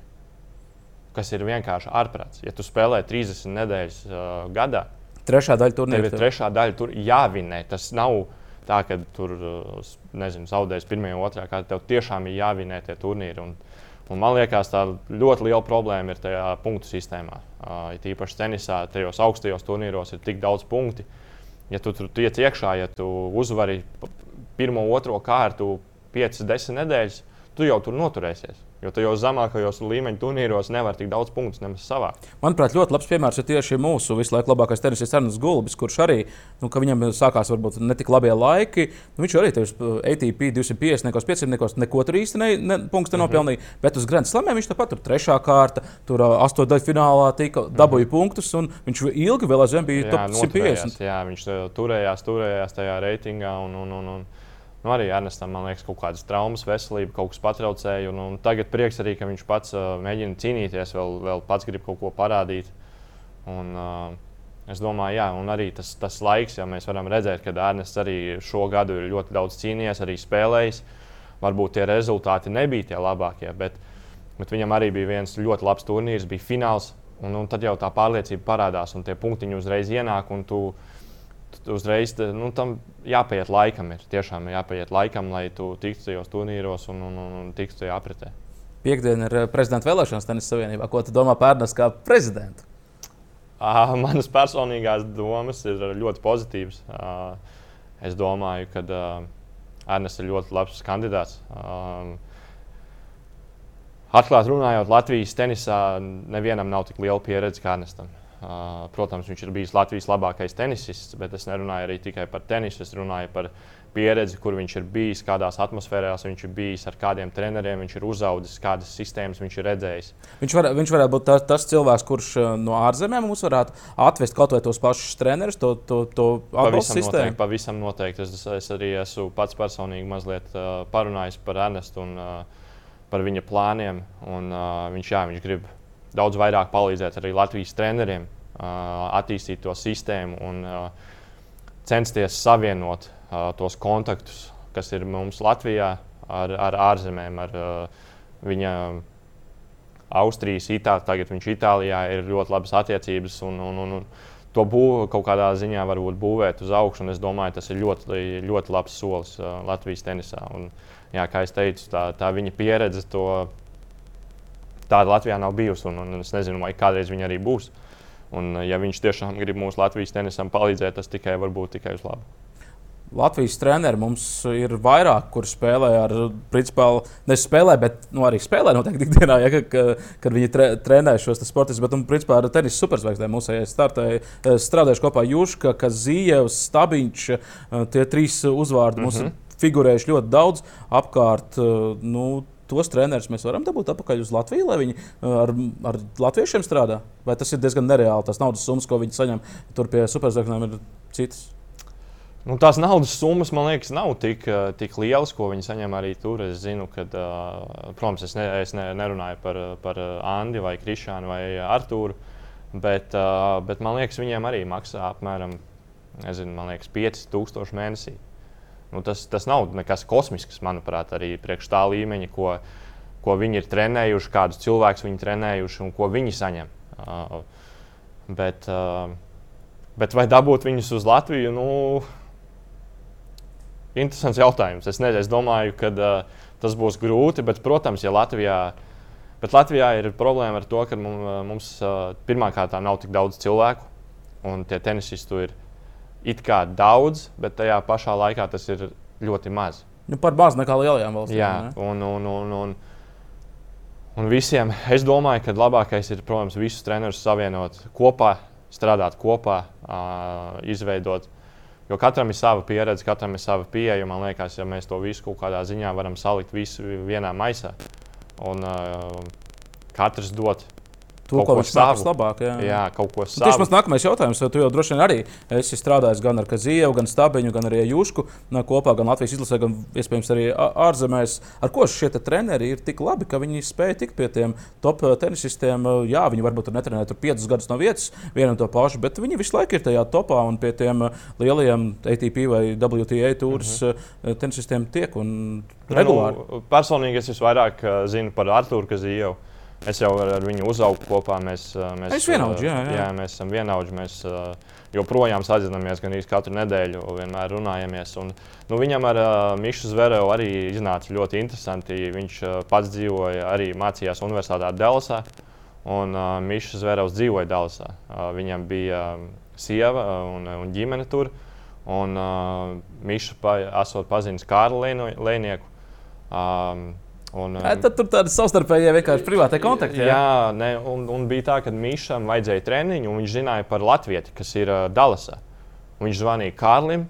kas ir vienkārši ārprāts. Ja tu spēlē 30 nedēļas uh, gadā, trešā daļa turnīra. Tev ir trešā daļa, tur jāvinē. Tas nav tā, ka tur nezinu, zaudēs pirmajā, otrajā kārtā. Tev tiešām ir jāvinē tie turnīri. Un, un man liekas, tā ļoti liela problēma ir tajā punktu sistēmā. Uh, it īpaši tenisā, tajos augstajos turnīros ir tik daudz punktu. Ja tu tur tiec iekšā, ja tu uzvari pirmo, otro kārtu, 5, 10 nedēļas, tu jau tur noturēsies. Jo tajos zemākajos līmeņa turnīros nevar tik daudz punktu nemaz savākt. Manuprāt, ļoti labs piemērs ir tieši mūsu visu laiku labākais tenisists Ernsts Gulbis, kurš arī, nu, viņam sākās varbūt ne tik labie laiki. Nu, viņš arī tur ATP 250, 500, neko tur īsti ne, ne, punktu nenopelnīja. Mm -hmm. Bet uz Grand Slamiem viņš tāpat tur trešā kārta, tur astotdaļu finālā tika, dabūja mm -hmm. punktus, un viņš ilgi vēl aizvien bija jā, top 150. Jā, viņš turējās, turējās tajā reitingā. Un, un, un, un. Nu, arī Ernestam, man liekas, kaut kādas traumas, veselība, kaut kas patraucēja. Un, un tagad prieks arī, ka viņš pats uh, mēģina cīnīties, vēl, vēl pats grib kaut ko parādīt. Un, uh, es domāju, jā, un arī tas, tas laiks, ja mēs varam redzēt, ka Ernests arī šo gadu ir ļoti daudz cīnījies, arī spēlējis. Varbūt tie rezultāti nebija tie labākie, bet, bet viņam arī bija viens ļoti labs turnīrs, bija fināls. Un, un tad jau tā pārliecība parādās, un tie punktiņi uzreiz ienāk. Un tu, uzreiz nu, tam jāpaiet laikam. Ir tiešām jāpaiet laikam, lai tu tiktu tajos turnīros un, un, un, un tiktu tajā apritē. Piektdiena ir eh, prezidenta vēlēšanas Tenisa Savienībā. Ko tu domā Ernstu kā prezidentu? Uh, manas personīgās domas ir ļoti pozitīvas. Uh, es domāju, ka uh, Ernsts ir ļoti labs kandidāts. Uh, Atklāti runājot, Latvijas tenisā nevienam nav tik liela pieredze kā Ernestam. Protams, viņš ir bijis Latvijas labākais tenisists, bet es nerunāju arī tikai par tenisu. Es runāju par pieredzi, kur viņš ir bijis, kādās atmosfērās viņš ir bijis, ar kādiem treneriem viņš ir uzaugusi, kādas sistēmas viņš ir redzējis. Viņš, var, viņš varētu būt tas, tas cilvēks, kurš no ārzemēm mums varētu atvest kaut vai tos pašus trenerus, to, to, to pavisam noteikti, pavisam noteikti. Es, es arī esmu pats personīgi mazliet uh, parunājis par Ernestu un uh, par viņa plāniem. Un, uh, viņš, jā, viņš grib daudz vairāk palīdzēt arī Latvijas treneriem attīstīt to sistēmu un censties savienot tos kontaktus, kas ir mums Latvijā ar, ar ārzemēm, ar viņa Austrijas, Itālijas, tagad viņš Itālijā ir ļoti labas attiecības. Un, un, un, un to būvēt kaut kādā ziņā varbūt būvēt uz augšu. Es domāju, tas ir ļoti, ļoti labs solis Latvijas tenisā. Un, jā, kā jau teicu, tā, tā viņa pieredze, to, tāda Latvijā nav bijusi. Un, un es nezinu, vai kādreiz viņa arī būs. Un, ja viņš tiešām grib mūsu Latvijas tenisam palīdzēt, tas tikai var būt tikai uz labu. Latvijas treneri mums ir vairāk, kur spēlē ar principā, nespēlē, bet nu, arī spēlē noteikti ikdienā, ja, kad, kad viņi tre, trenē šos sportus. Bet, un, principā, ar tenisa superzvaigznēm mums startēja eh, strādājuši kopā Juška, Kazījevs, Stabiņš. Eh, tie trīs uzvārdi mums mm -hmm. figurējuši ļoti daudz apkārt. Eh, nu, tos trenerus mēs varam dabūt atpakaļ uz Latviju, lai viņi uh, ar, ar latviešiem strādā? Vai tas ir diezgan nereāli? Tas naudas summas, ko viņi saņem tur pie superzvaigznēm, ir citas. Nu, tās naudas summas, man liekas, nav tik, uh, tik lielas, ko viņi saņem arī tur. Es zinu, ka, uh, protams, es, ne, es ne, nerunāju par, par Andi vai Krišānu vai Artūru, bet, bet man liekas, viņiem arī maksā apmēram nezinu, liekas, 5000 mēnesī. Nu, tas, tas nav nekas kosmisks, manuprāt, arī priekš tā līmeņa, ko, ko viņi ir trenējuši, kādus cilvēkus viņi trenējuši un ko viņi saņem. Uh, bet, uh, bet vai dabūt viņus uz Latviju? Nu, interesants jautājums. Es, nezinu, es domāju, ka uh, tas būs grūti, bet, protams, ja Latvijā. Bet Latvijā ir problēma ar to, ka mums, mums pirmkārt nav tik daudz cilvēku, un tie tenisisti ir it kā daudz, bet tajā pašā laikā tas ir ļoti maz. Nu, par maz nekā lielajām valstīm. Jā, un, un, un, un, un visiem es domāju, ka labākais ir, protams, visus trenerus savienot kopā, strādāt kopā, uh, izveidot. Jo katram ir sava pieredze, katram ir sava pieeja. Man liekas, ja mēs to visu kaut kādā ziņā varam salikt visu vienā maisā un uh, katrs dot to, ko viņš sāp labāk. Jā, jā kaut ko savu. Tieši mans nākamais jautājums, tu jau droši vien arī esi strādājis gan ar Kazievu, gan Stabiņu, gan arī Jušku kopā, gan Latvijas izlasē, gan iespējams arī ārzemēs. Ar ko šie treneri ir tik labi, ka viņi spēj tikt pie tiem top tenisistiem? Jā, viņi varbūt netrenē tur piecus gadus no vietas, vienu to pašu, bet viņi visu laiku ir tajā topā un pie tiem lielajiem ATP vai WTA tūrus mm -hmm. tenisistiem tiek un regulāri. Nu, personīgi es visvairāk zinu par Arthuru Kazievu. Es jau ar, ar viņu uzaugu kopā. Mēs, mēs, es vienaudži, jā, jā. jā, mēs esam vienaudži. Mēs joprojām sazinamies gan īsti katru nedēļu, vienmēr runājamies. Un, nu, viņam ar Mišu Zverevu arī iznāca ļoti interesanti. Viņš pats dzīvoja, arī mācījās Universitātē Dallasā. Un uh, Mišs Zverevs dzīvoja Dallasā. Uh, viņam bija uh, sieva un, un ģimene tur. Un uh, Miša pa, esot pazīstams Kārlu Lēnieku. Um, Un, um, tad tur tāda savstarpēji vienkārši privāta kontakta. Jā, jā ne, un, un bija tā, ka Mišam vajadzēja treniņu, un viņš zināja par Latviju, kas ir uh, Dallasā. Viņš zvanīja Kārlim,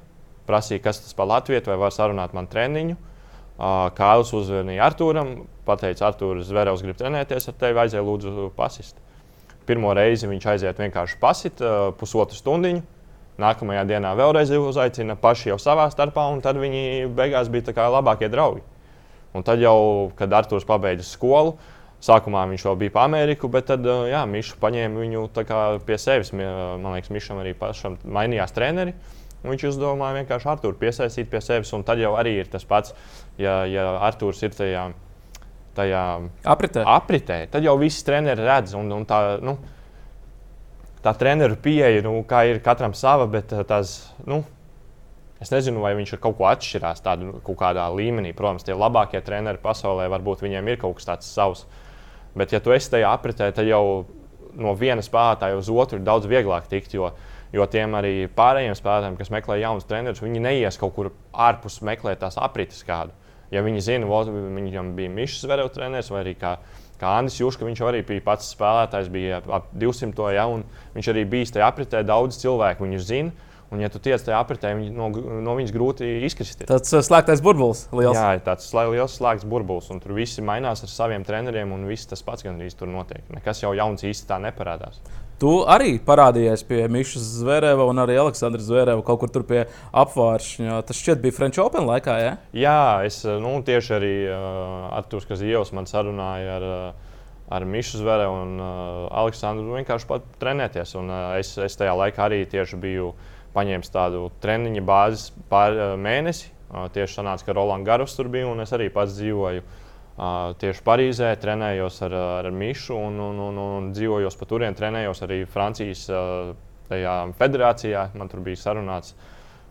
prasīja, kas tas par Latviju, vai var sarunāt man treniņu. Uh, Kārlis uzvanīja Arthūram, pateica, Arthūrs Zverevs grib trenēties ar tevi, vajadzēja lūdzu pasist. Pirmo reizi viņš aiziet vienkārši pasit uh, pusotru stundiņu. Nākamajā dienā vēlreiz uzaicina paši jau savā starpā, un tad viņi beigās bija labākie draugi. Un tad jau, kad Arthurs pabeidza skolu, sākumā viņš vēl bija pa Ameriku, bet tad jā, Mišu paņēma viņu pie sevis. Man liekas, Mišam arī pašam mainījās treneri. Viņš uzdomāja vienkārši Arthuru piesaistīt pie sevis, un tad jau arī ir tas pats, ja, ja Arthurs ir tajā, tajā apritē. apritē. Tad jau visi treneri redz, un, un tā, nu, tā treneru pieeja, nu, kā ir katram sava, bet tās, nu, Es nezinu, vai viņš ir kaut ko atšķirās tādu, kaut kādā līmenī. Protams, tie labākie treneri pasaulē varbūt viņiem ir kaut kas tāds savs. Bet, ja tu esi tajā apritē, tad jau no vienas spēlētāja uz otru ir daudz vieglāk tikt. Jo, jo tiem arī pārējiem spēlētājiem, kas meklē jaunus trenerus, viņi neies kaut kur ārpus meklēt tās aprites kādu. Ja viņi zina, ka viņam bija Mišs Zverevs treneris vai arī kā, kā Andris Juška, viņš arī bija pats spēlētājs, bija ap 200. Ja, viņš arī bija tajā apritē, daudz cilvēku viņu zina. Un, ja tu tiec tajā apritē, no, no viņas grūti izkristies. Tas uh, slēgtais burbulis. Liels. Jā, tāds liels slēgts burbulis. Un tur viss mainās ar saviem treneriem, un viss tas pats gandrīz tur notiek. Nekas jau jauns īsti tā neparādās. Tu arī parādījies pie Mišas Zvēreva un arī Aleksandra Zvēreva kaut kur tur pie apgāršņa. Tas šķiet bija French Open laikā. Ja? Jā, es nu, tieši arī uh, Arthurs Kazijovs man sarunāja ar, uh, ar Mišu Zverevu un uh, Aleksandru vienkārši pat trenēties. Un, uh, es, es tajā laikā arī tieši biju uh, paņēmis tādu treniņa bāzes pār uh, mēnesi. Tieši sanāca, ka Rolands Garus tur bija un es arī pats dzīvoju. Tieši Parīzē trenējos ar, ar Mišu un, un, un, un dzīvojos pa turieni. Trenējos arī Francijas federācijā. Man tur bija sarunāts.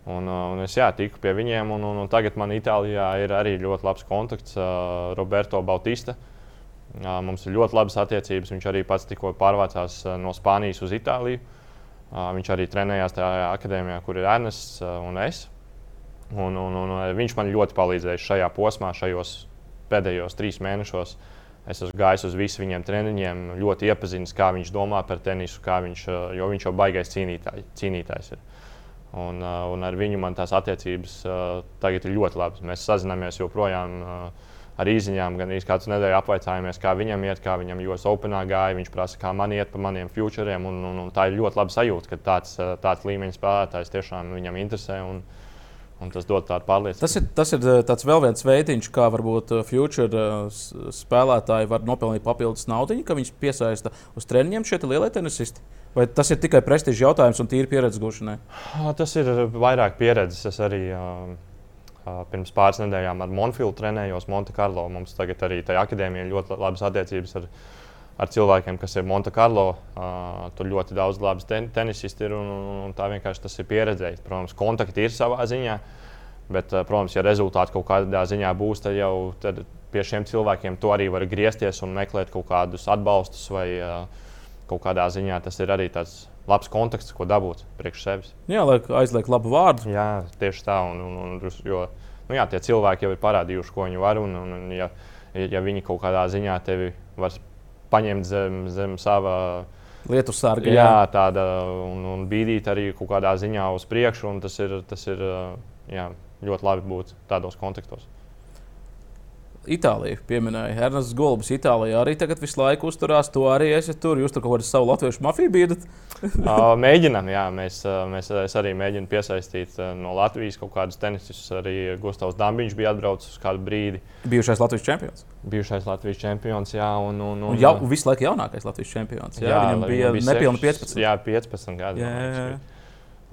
Un, un es jā, tiku pie viņiem. Un, un, un tagad man Itālijā ir arī ļoti labs kontakts uh, Roberto Bautista. Mums ir ļoti labas attiecības. Viņš arī pats tikko pārvācās no Spānijas uz Itāliju. Viņš arī trenējās tajā akadēmijā, kur ir Ernests un es. Un, un, un viņš man ļoti palīdzēja šajā posmā, šajos pēdējos trīs mēnešos. Es esmu gājis uz visiem viņiem treniņiem, ļoti iepazinis, kā viņš domā par tenisu, viņš, jo viņš jau baigais cīnītāj, cīnītājs ir. Un, un ar viņu man tās attiecības tagad ir ļoti labas. Mēs sazināmies joprojām. Uh, ar īsiņām gan īsi kādu nedēļu apvaicājāmies, kā viņam iet, kā viņam US Openā gāja. Viņš prasa, kā man iet pa maniem futuriem. Un, un, un tā ir ļoti laba sajūta, ka tāds, tāds līmeņa spēlētājs tiešām viņam interesē. Un, Un tas dod tādu pārliecību. Tas ir, tas ir tāds vēl viens veidiņš, kā varbūt future spēlētāji var nopelnīt papildus naudu, ka viņus piesaista uz treniņiem šie lielie tenisisti. Vai tas ir tikai prestižs jautājums un tīri pieredzes gūšanai? Tas ir vairāk pieredzes. Es arī uh, Pirms pāris nedēļām ar Monfieldu trenējos Monte Carlo. Mums tagad arī tajā akadēmijā ļoti labas attiecības ar, ar cilvēkiem, kas ir Monte Carlo. Uh, tur ļoti daudz labas ten tenisisti ir un, un, un tā vienkārši tas ir pieredzējis. Protams, kontakti ir savā ziņā, bet, uh, protams, ja rezultāti kaut kādā ziņā būs, tad jau tad pie šiem cilvēkiem to arī var griezties un meklēt kaut kādus atbalstus vai uh, kaut kādā ziņā tas ir arī tāds labs konteksts, ko dabūt priekš sevis. Jā, lai aizliek labu vārdu. Jā, tieši tā. Un, un, un, jo nu, jā, tie cilvēki jau ir parādījuši, ko viņi var. Un, un, un ja, ja viņi kaut kādā ziņā tevi var paņemt zem, zem sava lietu sārga, jā, jā tāda un, un bīdīt arī kaut kādā ziņā uz priekšu, tas ir, tas ir jā, ļoti labi būt tādos kontekstos. Itāliju pieminēja. Ernests Golubs Itālijā arī tagad visu laiku uzturās. To arī esat tur. Jūs tur kaut kādu savu latviešu mafiju bijat? mēģinām, jā. Mēs, mēs arī mēģinām piesaistīt no Latvijas kaut kādus tenistus. Arī Gustavs Dambiņš bija atbraucis uz kādu brīdi. Bijušais Latvijas čempions. Bijušais Latvijas čempions, jā. Un, un, un, un jau visu laiku jaunākais Latvijas čempions. Jā, jā viņam bija, bija nepilni 15. Jā, 15 gadi. Jā, jā.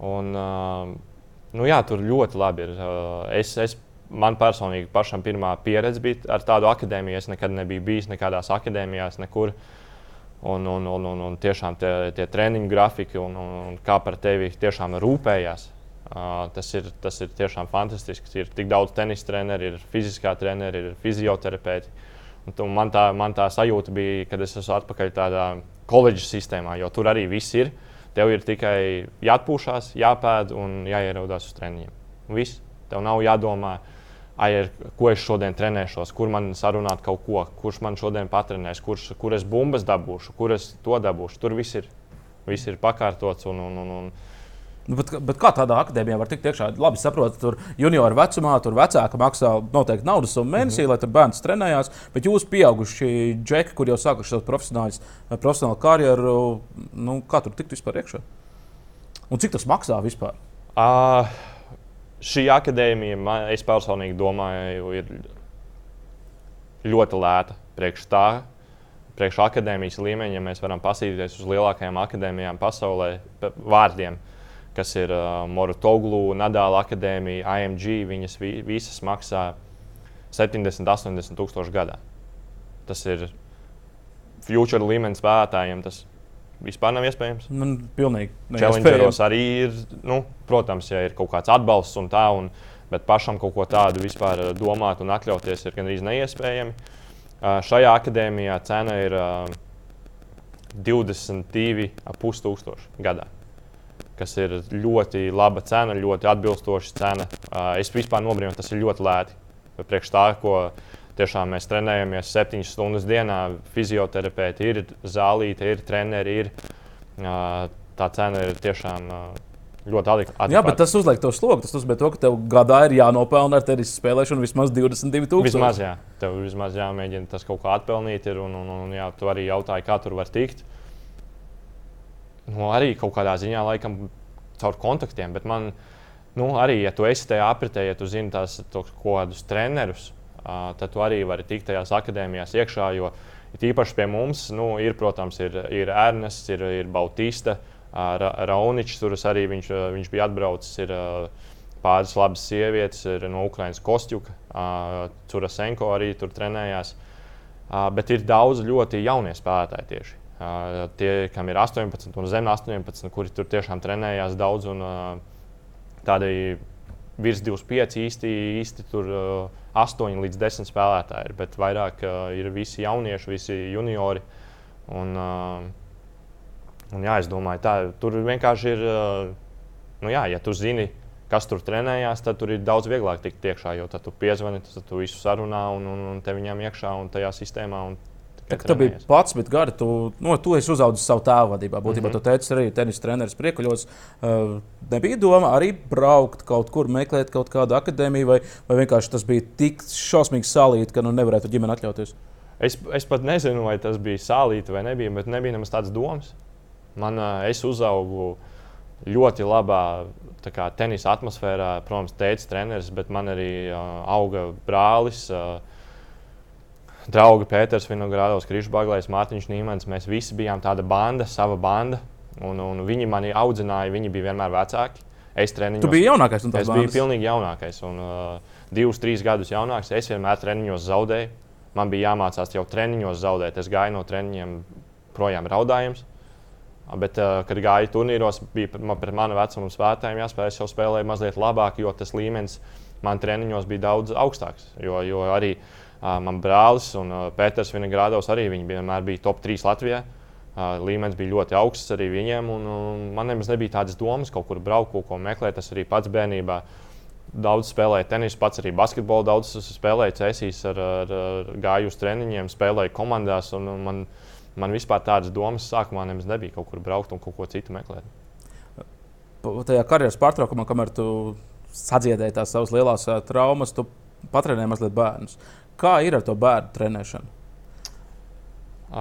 Un, nu, jā, tur ļoti labi ir. Es, es man personīgi pašam pirmā pieredze bija ar tādu akadēmiju. Es nekad nebiju bijis nekādās akadēmijās, nekur. Un, un, un, un, un tiešām tie, tie treniņu grafiki un, un, un kā par tevi tiešām rūpējās. Uh, tas, ir, tas ir tiešām fantastiski. Ir tik daudz tenisa treneru, ir fiziskā treneri, ir fizioterapeiti. Un, un man, tā, man tā sajūta bija, kad es esmu atpakaļ tādā koledžas sistēmā, jo tur arī viss ir. Tev ir tikai jāatpūšas, jāpēd un jāierodās uz treniņiem. Viss. Tev nav jādomā, uh, ai, ko es šodien trenēšos, kur man sarunāt kaut ko, kurš man šodien patrenēs, kurš, kur es bumbas dabūšu, kur es to dabūšu. Tur viss ir, viss ir pakārtots. Un, un, un, un, Nu, bet, bet kā tādā akadēmijā var tikt iekšā? Labi, saprotu, tur junioru vecumā, tur vecāka maksā noteikti naudas summu mēnesī, mm -hmm. lai tur bērns trenējās. Bet jūs, pieauguši džeki, kur jau sākuši savu profesionālu karjeru, nu, kā tur tikt vispār iekšā? Un cik tas maksā vispār? Uh, šī akadēmija, man, es personīgi domāju, ir ļoti lēta priekš tā. Priekš akadēmijas līmeņa, ja mēs varam paskatīties uz lielākajām akadēmijām pasaulē, vārdiem, kas ir uh, Morutoglu, Nadāla akadēmija, IMG, viņas vi, visas maksā 70, 80 tūkstoši gadā. Tas ir future līmenis spēlētājiem. Tas vispār nav iespējams. Man pilnīgi Challengeros arī ir, nu, protams, ja ir kaut kāds atbalsts un tā, un, bet pašam kaut ko tādu vispār eh, domāt un atļauties ir gandrīz neiespējami. Uh, šajā akadēmijā cena ir uh, 22,5 tūkstoši gadā. Kas ir ļoti laba cena, ļoti atbilstoša cena. Es vispār nobrīnu, tas ir ļoti lēti. Priekš tā, ko Tiešām mēs trenējamies septiņas stundas dienā. Fizioterapeiti ir, zālīte ir, treneri ir. Tā cena ir tiešām ļoti adekvāta. Jā, bet tas uzliek to slogu. Tas nozīmē, ka tev gadā ir jānopelna ar tenis spēlēšanu vismaz 22,000. Vismaz, jā, tev vismaz jāmēģina tas kaut kā atpelnīt. Ir, un, un, un jā, tu arī jautāji, kā tur var tikt. Nu, arī kaut kādā ziņā, laikam, caur kontaktiem. Bet man, nu, arī, ja tu esi tajā apritē, ja tu zini tās kaut kādus trenerus, tad tu arī vari tikt tajās akadēmijās iekšā. Jo īpaši pie mums nu, ir, protams, ir, ir Ernests, ir, ir Bautista, Ra Rauničs, tur arī viņš, viņš bija atbraucis. Ir, Pāris labas sievietes ir no Ukrainas Kostjuka, Curasenko arī tur trenējās. Bet ir daudz ļoti jaunie spēlētāji tieši. Tie, kam ir 18 un zem 18, kuri tur tiešām trenējās daudz. Un, tādi virs 25 īsti, īsti tur uh, 8 līdz 10 spēlētāji ir, bet vairāk uh, ir visi jaunieši, visi juniori. Un, uh, un jā, es domāju, tā tur vienkārši ir, uh, nu jā, ja tu zini, kas tur trenējās, tad tur ir daudz vieglāk tikt iekšā, jo tad tu piezvani, tad tu visu sarunā un, un, un te viņam iekšā un tajā sistēmā. Un, Tu biji pats, bet gari, tu, nu, tu esi uzaugusi savu tēvu vadībā. Būtībā mm -hmm. tu teici, arī tenisa treneris priekuļos. Uh, nebija doma arī braukt kaut kur, meklēt kaut kādu akadēmiju, vai, vai vienkārši tas bija tik šausmīgi salīti, ka nu, nevarētu ģimeni atļauties. Es, es pat nezinu, vai tas bija sālīti vai nebija, bet nebija nemaz tādas domas. Man, uh, es uzaugu ļoti labā kā, tenisa atmosfērā. Protams, teicis treneris, bet man arī uh, auga brālis. Uh, draugi Pēters, Vinogradovs, Krišbaglais, Mārtiņš Nīmans. Mēs visi bijām tāda banda, sava banda. Un, un viņi mani audzināja, viņi bija vienmēr vecāki. Es treniņos. Tu biji jaunākais un tas bija. Es biju pilnīgi jaunākais. Un, uh, divus, trīs gadus jaunāks. Es vienmēr treniņos zaudēju. Man bija jāmācās jau treniņos zaudēt. Es gāju no treniņiem projām raudājums. Bet, uh, kad gāju turnīros, bija pret manu vecumu spēlētājiem jāspēlē. Es jau spēlēju mazliet labāk, jo tas līmenis man treniņos bija daudz augstāks. Jo, jo arī uh, Man brālis un Pēters Vinogrādos arī vienmēr bija top 3 Latvijā. Līmenis bija ļoti augsts arī viņiem. Un, un man nemaz nebija tādas domas, kaut kur braukt, ko meklēt. Tas arī pats bērnībā daudz spēlēju tenisu, pats arī basketbolu. Daudz spēlēju cēsīs, ar, ar, ar gāju uz treniņiem, spēlēju komandās. Un, un man, man vispār tādas domas sākumā nemaz nebija kaut kur braukt un kaut ko citu meklēt. Tajā karjeras pārtraukumā, kamēr tu sadziedēji tās savas lielās traumas, tu patrenēji mazliet bērnus. Kā ir ar to bērnu trenēšanu? Um,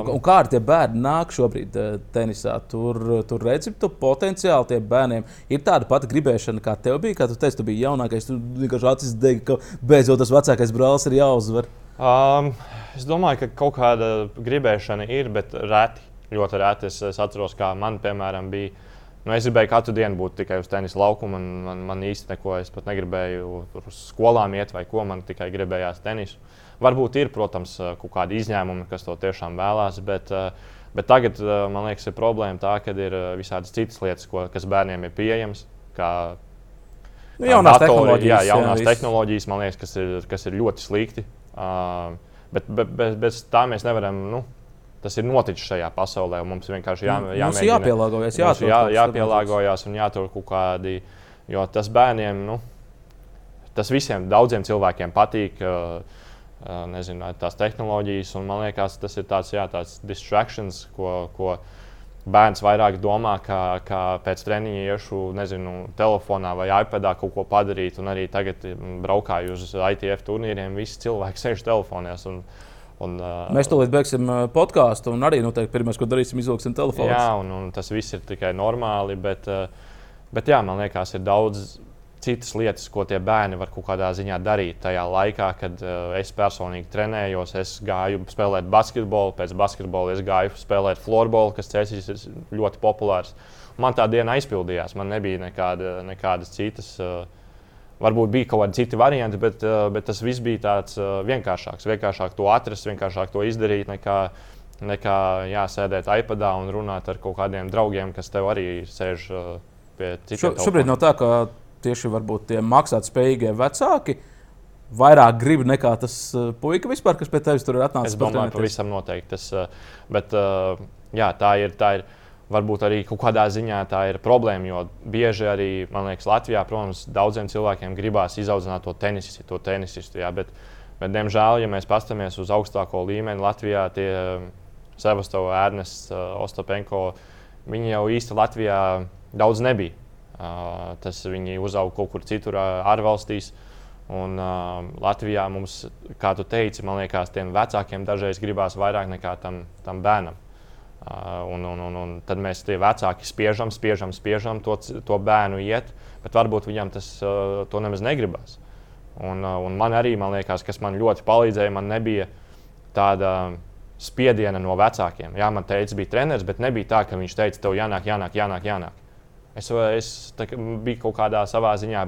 un, un kā ar tiem bērniem nāk šobrīd uh, tenisā? Tur, tur redzi, tu potenciāli tiem bērniem ir tāda pati gribēšana, kā tev bija. Kā tu teici, tu biji jaunākais, tu vienkārši acis degi, ka beidzot tas vecākais brālis ir jāuzvar. Um, es domāju, ka kaut kāda gribēšana ir, bet reti. Ļoti reti. Es, es atceros, kā man, piemēram, bija. Nu, es gribēju katru dienu būt tikai uz tenisa laukuma. Man, man, man īsti neko, es pat negribēju uz skolām iet vai ko. Man tikai gribējās tenisu. Varbūt ir, protams, kaut kādi izņēmumi, kas to tiešām vēlās, bet, bet tagad man liekas, ir problēma tā, ka ir visādas citas lietas, ko, kas bērniem ir pieejamas. Nu, jaunās datori, tehnoloģijas, jā, jaunās jā, tehnoloģijas, man liekas, kas ir, kas ir ļoti slikti. Uh, bet, bet, bet bez tā mēs nevaram. Nu, tas ir noticis šajā pasaulē. Mums vienkārši jā, jāmēģina. Mums jāpielāgojas, jāatrod, jā, jāpielāgojas un jātur kaut kādi. Jo tas bērniem, nu, tas visiem daudziem cilvēkiem patīk. Uh, nezinu, tās tehnoloģijas. Man liekas, tas ir tāds, jā, tāds distractions, ko, ko bērns vairāk domā, kā, kā pēc treniņa iešu nezinu, telefonā vai iPadā kaut ko padarīt. Un arī tagad braukāju uz ITF turnīriem, visi cilvēki sēž telefonās. Un, Un, uh, Mēs tūlīt beigsim podkāstu, un arī noteikti pirmais, ko darīsim, izvilksim telefonu. Jā, un, un tas viss ir tikai normāli, bet, uh, bet jā, man liekas, ir daudz citas lietas, ko tie bērni var kaut kādā ziņā darīt. Tajā laikā, kad uh, es personīgi trenējos, es gāju spēlēt basketbolu, pēc basketbola es gāju spēlēt floorbola, kas cēsīs ir ļoti populārs. Man tā diena aizpildījās, man nebija nekāda, nekādas citas. Uh, Varbūt bija kaut kādi citi varianti, bet, uh, bet tas viss bija tāds uh, vienkāršāks. Vienkāršāk to atrast, vienkāršāk to izdarīt, nekā, nekā jāsēdēt iPadā un runāt ar kaut kādiem draugiem, kas tev arī sēž uh, pie citiem. Šo, šobrīd nav tā, ka tieši tie maksātspējīgie vecāki vairāk grib nekā tas puika vispār, kas pie tevis tur ir atnācis. Es domāju, pavisam noteikti. Tas, bet jā, tā ir. Tā ir Varbūt arī kaut kādā ziņā tā ir problēma, jo bieži arī, man liekas, Latvijā, protams, daudziem cilvēkiem gribās izaudzināt to tenisistu, to tenisistu jā, bet, bet, diemžēl, ja mēs paskatāmies uz augstāko līmeni, Latvijā tie Sevastovs, Ernsts, Ostopenko, viņi jau īsti Latvijā daudz nebija. Tas viņi uzauga kaut kur citur, ārvalstīs. Un, uh, Latvijā mums, kā tu teici, man liekas, tiem vecākiem dažreiz gribās vairāk nekā tam, tam bērnam. Uh, un, un, un, un tad mēs tie vecāki spiežam, spiežam, spiežam to, to bērnu iet, bet varbūt viņam tas uh, to nemaz negribas. Un, uh, un man arī, man liekas, kas man ļoti palīdzēja, man nebija tāda spiediena no vecākiem. Jā, man teica, bija treneris, bet nebija tā, ka viņš teica, tev jānāk, jānāk, jānāk. jānāk. Es, es tā, biju kaut kādā savā ziņā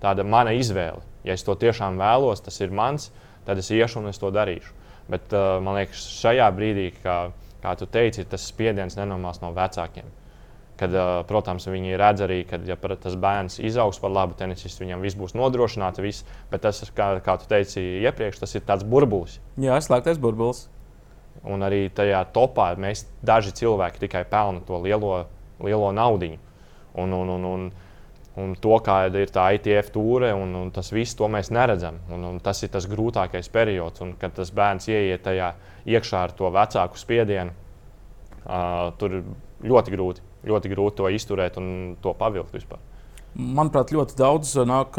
tāda mana izvēle. Ja es to tiešām vēlos, tas ir mans, tad es iešu un es to darīšu. Bet uh, man liekas, šajā brīdī, kā, kā tu teici, tas spiediens nenomās no vecākiem. Kad, protams, viņi redz arī, ka ja tas bērns izaugs par labu tenisistu, viņam viss būs nodrošināts. Viss, bet tas, kā, kā tu teici iepriekš, tas ir tāds burbulis. Jā, slēgtais burbulis. Un arī tajā topā mēs daži cilvēki tikai pelna to lielo, lielo naudu. Un, un, un, un, un to, kāda ir tā ITF tūre, un, un tas viss, to mēs neredzam. Un, un tas ir tas grūtākais periods, un kad tas bērns ieiet tajā iekšā ar to vecāku spiedienu, uh, tur ir ļoti grūti, ļoti grūti to izturēt un to pavilkt vispār. Manuprāt, ļoti daudz nāk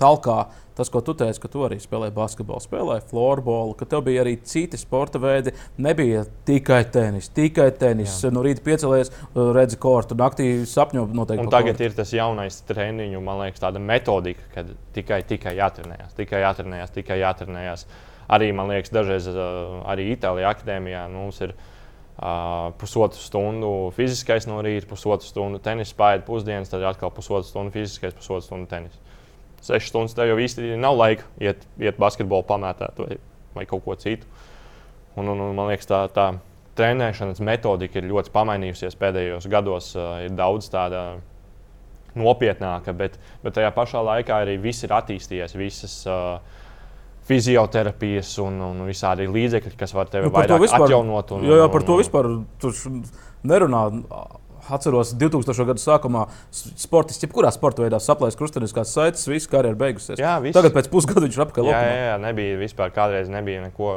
talkā tas, ko tu teici, ka tu arī spēlēji basketbolu, spēlēji florbolu, ka tev bija arī citi sporta veidi. Nebija tikai tenis, tikai tenis. Jā. No rīta piecēlējies, redzi kortu, naktī sapņo noteikti. Un tagad kortu. ir tas jaunais treniņu, man liekas, tāda metodika, ka tikai, tikai jātrenējās, tikai jātrenējās, tikai jātrenējās. Arī man liekas, dažreiz eh, arī Itālijā akadēmijā nu, mums ir ielikās. Uh, pusotru stundu fiziskais no rīta, pusotru stundu tenis, pāri pusdienas, tad atkal pusotru stundu fiziskais, pusotru stundu tenis. 6 stundas tev jau īsti nav laika iet, iet basketbolu pamētāt vai, vai kaut ko citu. Un, un, un, man liekas, tā, tā trenēšanas metodika ir ļoti pamainījusies pēdējos gados. Ir daudz tāda nopietnāka, bet, bet tajā pašā laikā arī viss ir attīstījies. Visas, uh, Fizioterapijas un, un visādi līdzekļi, kas var tevi nu, vairāk vispār, atjaunot. Un, jā, jā, par to vispār nerunā Atceros, 2000. gada sākumā sportists, jebkurā sporta veidā saplēs krustenis, kāds saites, viss karjeras beigusies. Jā, viss. Tagad pēc pusgada viņš ir apkārt. Jā, jā, jā, nebija vispār kādreiz nebija neko.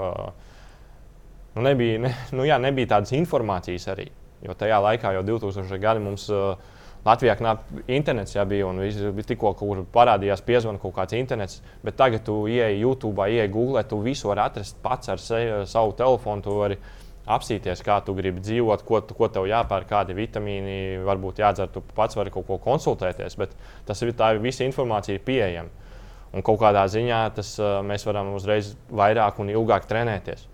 Nu, nebija, ne, nu, jā, nebija tādas informācijas arī. Jo tajā laikā, jau 2000. gadi, mums uh, Latvijā knap, internets jau bija, un tikko parādījās piezvanu kaut kāds internets, bet tagad tu ieej YouTube, ieej Google, tu visu vari atrast pats ar sevi, savu telefonu. Apsīties, kā tu gribi dzīvot, ko, ko tev jāpērk, kādi vitamīni, varbūt jādzer. Tu pats vari kaut ko konsultēties, bet tas ir tā visa informācija ir pieejama. Un kaut kādā ziņā tas, mēs varam uzreiz vairāk un ilgāk trenēties.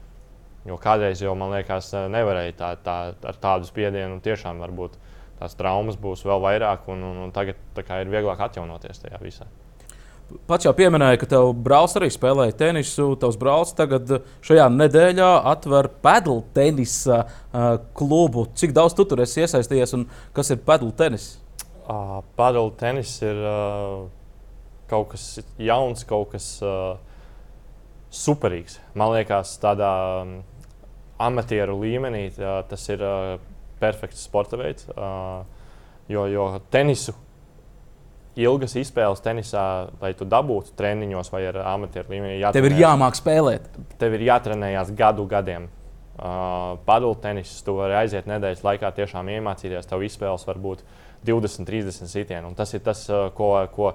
Jo kādreiz jau man liekas, nevarēja tā, tā, ar tādu spiedienu tiešām varbūt tās traumas būs vēl vairāk, un, un, un tagad ir vieglāk atjaunoties tajā visā. Pats jau pieminēja, ka tev brālis arī spēlēja tenisu. Tavs brālis tagad šajā nedēļā atver pedal tenisa uh, klubu. Cik daudz tu tur esi iesaistījies un kas ir pedal tenis? Uh, pedal tenis ir uh, kaut kas jauns, kaut kas uh, superīgs. Man liekas, tādā um, amatieru līmenī uh, tas ir. Uh, perfekts sporta veids. Uh, jo, jo tenisu ilgas izspēles tenisā, lai tu dabūtu treniņos vai ar amatieru līmenī, tev ir jāmāk spēlēt. Tev ir jātrenējās gadu gadiem. Uh, Padulu tenisu tu vari aiziet nedēļas laikā, tiešām iemācīties. Tev izspēles var būt 20, 30 sitieni. Un tas ir tas, uh, ko, ko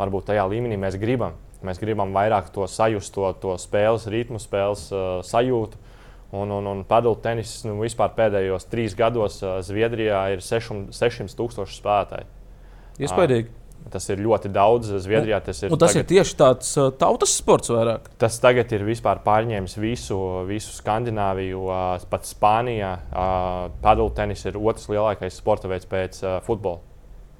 varbūt tajā līmenī mēs gribam. Mēs gribam vairāk to sajust, to, to spēles ritmu, spēles uh, sajūtu. Un, un, un padulu tenis nu, vispār pēdējos trīs gados uh, Zviedrijā ir 600 tūkstoši spēlētāji. Iespējams. Tas ir ļoti daudz. Zviedrijā tas ir. Un tas tagad, ir tieši tāds uh, tautas sports vairāk. Tas tagad ir vispār pārņēmis visu, visu Skandināviju, pat Spānijā. Uh, Padulu tenis ir otrs lielākais sporta veids pēc futbola.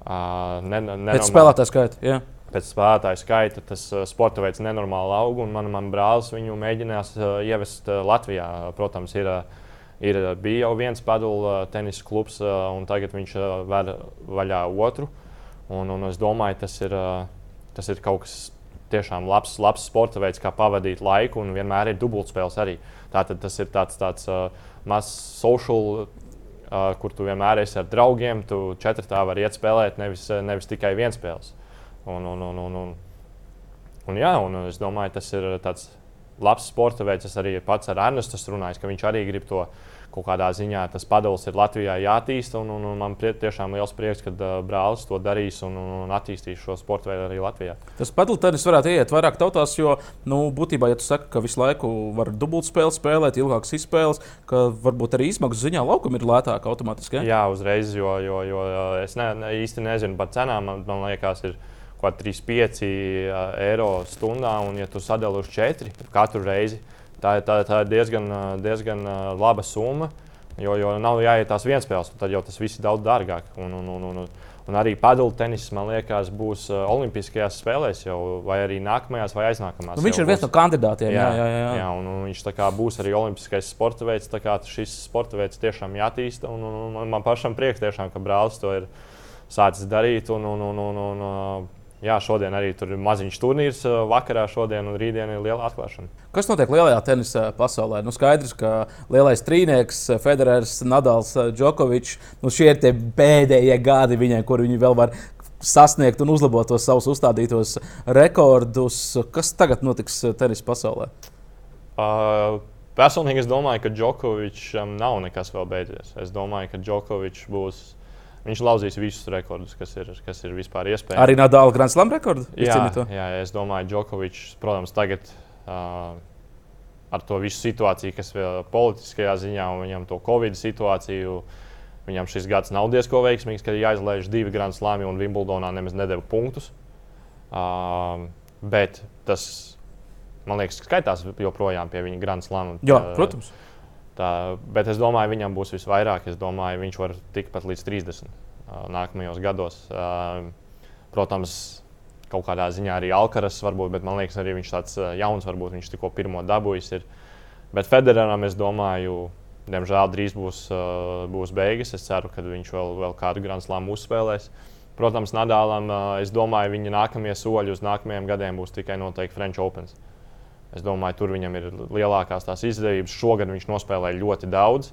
Ne, pēc spēlētāju skaita. Yeah pēc spēlētāju skaita tas sporta veids nenormāli aug. Man, man brālis viņu mēģinās ievest Latvijā. Protams, ir, ir, bija jau viens padula tenisa klubs, un tagad viņš ved vaļā otru. Un, un es domāju, tas ir, tas ir kaut kas tiešām labs, labs sporta veids, kā pavadīt laiku, un vienmēr ir dubultspēles arī. Tātad tas ir tāds, tāds uh, mazs social, uh, kur tu vienmēr esi ar draugiem, tu četrtā vari iet spēlēt, nevis, nevis tikai viens spēles. Un, un, un, un, un, un, jā, un es domāju, tas ir tāds labs sporta veids. Es arī pats ar Ernestu runāju, ka viņš arī grib to kaut kādā ziņā. Tas padols ir Latvijā jātīsta, un, un, un man prie, tiešām liels prieks, ka uh, brālis to darīs un, un, un attīstīs šo sporta veidu arī Latvijā. Tas padols tenis varētu iet vairāk tautās, jo, nu, būtībā, ja tu saki, ka visu laiku var dubultspēli spēlēt, ilgākas izspēles, ka varbūt arī izmaksu ziņā laukuma ir lētāka automātiski. Ja? Jā, uzreiz, jo, jo, jo es ne, ne, īsti nezinu par cenām. Man, man liekas, ir kaut kādi 3,5 eiro stundā, un, ja tu sadali uz 4 katru reizi, tā, tā, tā ir diezgan, diezgan laba summa. Jo, jo nav jāiet tās vienspēles, tad jau tas viss ir daudz dārgāk. Un, un, un, un, un arī padulu tenis, man liekas, būs Olimpiskajās spēlēs jau vai arī nākamajās vai aiznākamajās. Nu, viņš ir viens no kandidātiem. Jā, jā, jā. jā. jā un, un viņš būs arī Olimpiskais sporta veids. Šis sporta veids tiešām jātīsta. Un, un, un man pašam prieks, tiešām, ka brālis to ir sācis darīt. Un, un, un, un, un, Jā, šodien arī tur ir maziņš turnīrs, vakarā šodien un rītdien ir liela atklāšana. Kas notiek lielajā tenisa pasaulē? Nu, skaidrs, ka lielais trīnieks, Federers, Nadals, Džokovičs, nu, šie ir tie pēdējie gadi viņai, kur viņi vēl var sasniegt un uzlabot tos savus uzstādītos rekordus. Kas tagad notiks tenisa pasaulē? Uh, personīgi es domāju, ka Džokovičam nav nekas vēl beidzies. Es domāju, ka Džokovičs būs Viņš lauzīs visus rekordus, kas ir, kas ir vispār iespējams. Arī Nadala Grand Slam rekordu? Jā, jā, es domāju, Džokovičs, protams, tagad uh, ar to visu situāciju, kas ir politiskajā ziņā, un viņam to Covid situāciju. Viņam šis gads nav diezgan veiksmīgs, kad jāizlaiž divi Grand Slami un Wimbledonā nemaz nedēļa punktus. Uh, bet tas, man liekas, skaitās joprojām pie viņa Grand Slama. Jā, protams. Uh, Tā, bet es domāju, viņam būs visvairāk. Es domāju, viņš var tikt pat līdz 30 uh, nākamajos gados. Protams, kaut kādā ziņā arī Alkaras varbūt, bet man liekas, arī viņš tāds jauns, varbūt viņš tikko pirmo dabūjis. Ir. Bet Federeram es domāju, diemžēl drīz būs, būs beigas. Es ceru, ka viņš vēl, vēl kādu Grand Slamu uzspēlēs. Protams, Nadālam, es domāju, viņa nākamie soļi uz nākamajiem gadiem būs tikai noteikti French Opens. Uh, Es domāju, tur viņam ir lielākās tās izdevības. Šogad viņš nospēlēja ļoti daudz.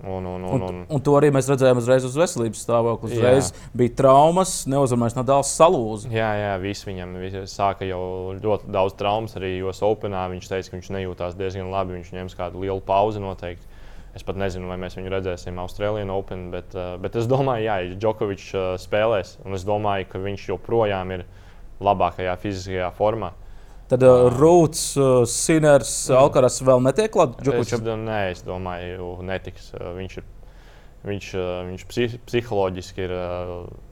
Un, un, un, un, un to arī mēs redzējām uzreiz uz veselības stāvokli. Uzreiz jā. bija traumas, neuzvarējis Nadals salūzi. Jā, jā, viss viņam visi sāka jau ļoti daudz traumas. Arī US Openā viņš teica, ka viņš nejūtās diezgan labi. Viņš ņems kādu lielu pauzi noteikti. Es pat nezinu, vai mēs viņu redzēsim Austrālijā Open, bet, uh, bet es domāju, ka Džokovičs uh, spēlēs. Un es domāju, ka viņš joprojām ir labākajā fiziskajā formā. Tad uh, Rūts, uh, Siners, mm. Alkaras vēl netiek klāts Džokovičam? Nē, es domāju, netiks. Uh, viņš ir viņš, uh, viņš psih psiholoģiski ir. Uh,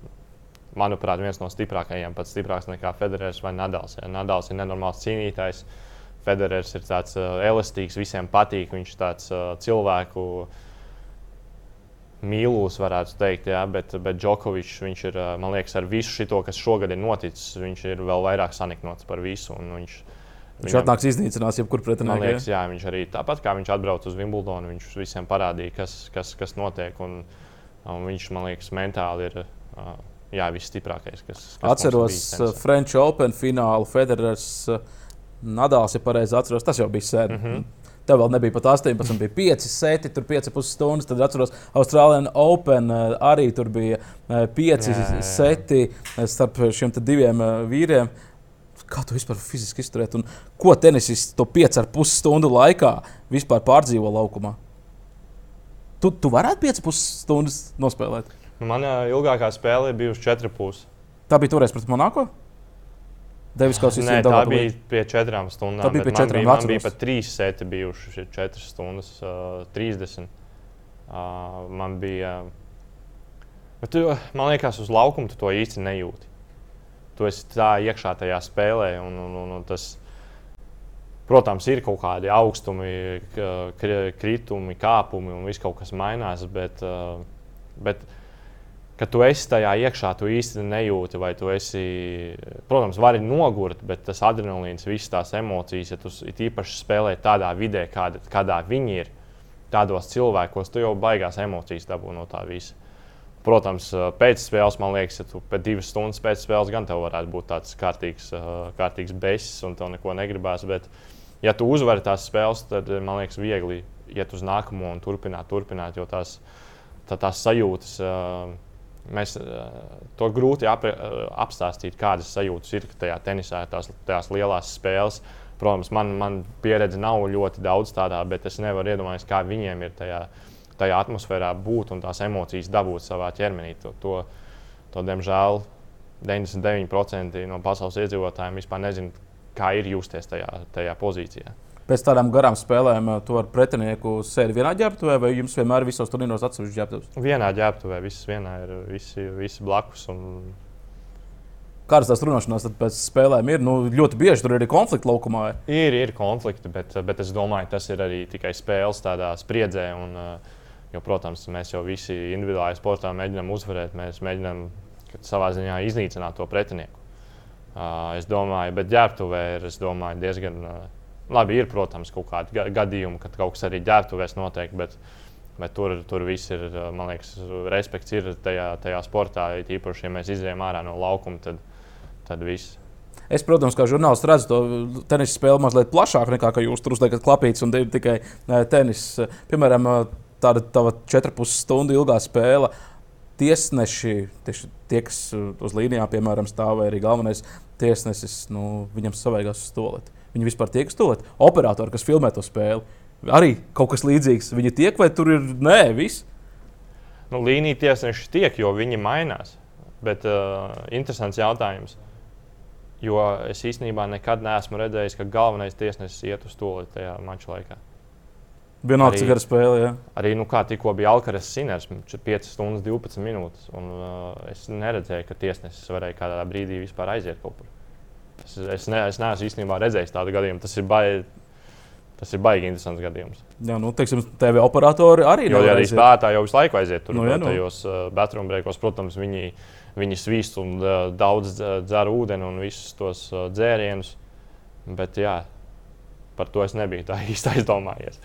manuprāt, viens no stiprākajiem, pat stiprāks nekā Federers vai Nadals. Ja. Nadals ir nenormāls cīnītājs. Federers ir tāds uh, elastīgs, visiem patīk. Viņš ir tāds uh, cilvēku mīlūs, varētu teikt, jā, bet, bet Džokovičs, viņš ir, man liekas, ar visu šo, kas šogad ir noticis, viņš ir vēl vairāk saniknots par visu. Viņš, Viņš viņam, atnāks iznīcinās jebkur pretinieku. Man liekas, jā, viņš arī tāpat kā viņš atbrauca uz Wimbledonu, viņš visiem parādīja, kas, kas, kas notiek. Un, un viņš, man liekas, mentāli ir jā, visstiprākais. Kas, kas Atceros French Open finālu Federers. Nadals, ja pareizi atceros, tas jau bija sen. Mm -hmm. Tev vēl nebija pat 18, bija 5 seti, tur 5,5 stundas. Tad atceros, Austrālijā Open arī tur bija 5 seti starp šiem diviem vīriem. Kā tu vispār fiziski izturēt? Un ko tenisists to 5,5 stundu laikā vispār pārdzīvo laukumā? Tu, tu varētu 5,5 stundas nospēlēt? Manā ilgākā spēlē bija 4,5. Tā bija toreiz pret Monako? Devis kaut kas tāds - tā bija pie četrām stundām. Tā bija pie četrām stundām. Man bija pat trīs seti bijuši, četras stundas, uh, 30. Uh, man bija. Bet, tu, man liekas, uz laukuma tu to īsti nejūti. Tu esi tā iekšā tajā spēlē, un, un, un, un tas, protams, ir kaut kādi augstumi, kritumi, kāpumi un viss kaut kas mainās. Bet, uh, bet ka tu esi tajā iekšā, tu īsti nejūti, vai tu esi, protams, vari nogurt, bet tas adrenalīns, visas tās emocijas, ja tu īpaši spēlē tādā vidē, kāda, kādā viņi ir, tādos cilvēkos, tu jau baigās emocijas dabū no tā visa. Protams, pēc spēles, man liekas, ja tu pēc divas stundas pēc spēles gan tev varētu būt tāds kārtīgs, kārtīgs besis un tev neko negribās. Bet, ja tu uzvari tās spēles, tad man liekas, viegli iet uz nākamo un turpināt, turpināt, jo tās, tā, tās sajūtas. Uh, Mēs eh, to grūti ap, eh, apstāstīt, kādas sajūtas ir tajā tenisā, tās, tās lielās spēles. Protams, man, man pieredze nav ļoti daudz tādā, bet es nevaru iedomāties, kā viņiem ir tajā, tajā atmosfērā būt un tās emocijas dabūt savā ķermenī. To, to, to diemžēl 99% no pasaules iedzīvotājiem vispār nezina, kā ir justies tajā, tajā pozīcijā pēc tādām garām spēlēm tu ar pretinieku sēdi vienā ģērbtuvē, vai jums vienmēr ir visos turnīros atsevišķi ģērbtuves? Vienā ģērbtuvē, visas vienā ir visi, visi blakus. Un... Kādas tās runāšanās pēc spēlēm ir? Nu, ļoti bieži tur ir arī konflikti laukumā. Ir, ir konflikti, bet, bet es domāju, tas ir arī tikai spēles tādā spriedzē. Un, jo, protams, mēs jau visi individuāli sportā mēģinām uzvarēt, mēs mēģinām savā ziņā iznīcināt to pretinieku. Es domāju, bet ģērbtuvē ir domāju, diezgan Labi, ir, protams, kaut kādi gadījumi, kad kaut kas arī ģērbtuvēs notiek, bet, bet tur, tur viss ir, man liekas, respekts ir tajā, tajā sportā. Īpaši, ja mēs izējām ārā no laukuma, tad, tad viss. Es, protams, kā žurnālists, redzu to tenisa spēli mazliet plašāk nekā jūs tur uzliekat klapītes un tikai tenis. Piemēram, tāda tava 4,5 stundu ilgā spēle. Tiesneši, tieši tie, kas uz līnijām, piemēram, stāv vai arī galvenais tiesnesis, nu, viņam savējās uz stoleti. Viņi vispār tiek stulti. Operatori, kas filmē to spēli, arī kaut kas līdzīgs. Viņi tiek vai tur ir nē, viss. Nu, līnija tiesneši tiek, jo viņi mainās. Bet uh, interesants jautājums. Jo es īstenībā nekad neesmu redzējis, ka galvenais tiesnesis iet uz to tajā mača laikā. Vienalga, cik gara spēle. Jā. Arī nu, kā tikko bija Alkaras Siners, 5 stundas 12 minūtes. Un, uh, es neredzēju, ka tiesnesis varēja kādā brīdī vispār aiziet kaut kur. Es, es, ne, es neesmu īstenībā redzējis tādu gadījumu. Tas ir baigi. Tas ir baigi interesants gadījums. Jā, nu, teiksim, TV operatori arī ir. Jo arī spēlētāji jau visu laiku aiziet tur. Nu, jā, nu. Tajos uh, batrumbrēkos, protams, viņi, viņi svīst un uh, daudz dzer ūdeni un visus tos uh, dzērienus. Bet jā, par to es nebiju tā īsti aizdomājies.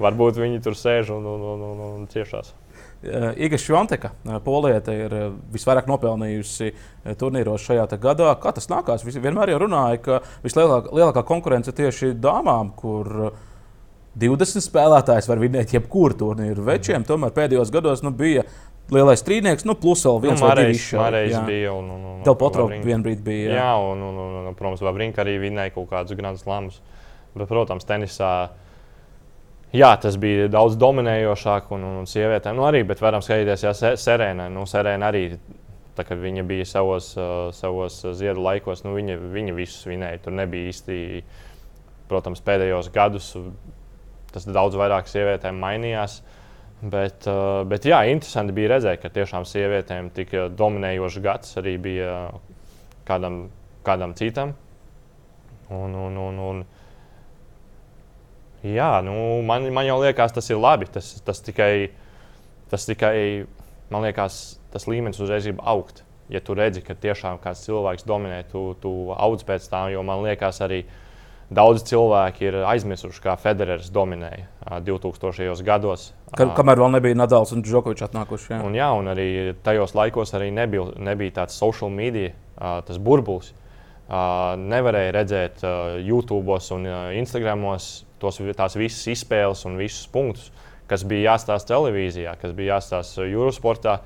Varbūt viņi tur sēž un, un, un, un, un ciešās. Eh, Iga Švanteka, eh, Polieta, ir eh, visvairāk nopelnījusi turnīros šajā gadā. Kā tas nākās? Visi vienmēr jau runāja, ka vislielākā konkurence tieši dāmām, kur 20 spēlētājs var vinēt jebkuru turnīru. Večiem tomēr pēdējos gados nu, bija lielais strīdnieks, nu, plus vēl viens nu, Marais, Marais bija. Un, un, un, Tev Potropa vienbrīd bija. Jā, jā un, un, un, un, protams, Vavrinka arī vinēja kaut kādus grandus lamus. Bet, protams, tenisā Jā, tas bija daudz dominējošāk, un, un, sievietēm nu, arī, bet varam skatīties, ja Serēna, nu, Serēna arī, tā, kad viņa bija savos, uh, savos ziedu laikos, nu, viņa, viņa visus vinēja. Tur nebija īsti, protams, pēdējos gadus tas daudz vairāk sievietēm mainījās. Bet, uh, bet jā, interesanti bija redzēt, ka tiešām sievietēm tik dominējošs gads arī bija kādam, kādam citam. Un, un, un, un, jā, nu, man, man jau liekas, tas ir labi. Tas, tas, tikai, tas tikai, man liekas, tas līmenis uzreiz ir augt. Ja tu redzi, ka tiešām kāds cilvēks dominē, tu, tu audz pēc tā, jo man liekas, arī Daudz cilvēki ir aizmirsuši, kā Federers dominēja 2000. gados. Ka, kamēr vēl nebija Nadals un Džokovičs atnākuši. Jā. Un, jā, un arī tajos laikos arī nebija, nebija tāds social media, tas burbulis. Nevarēja redzēt YouTube un Instagram tos, tās visas izspēles un visus punktus, kas bija jāstāsta televīzijā, kas bija jāstāsta Eurosportā.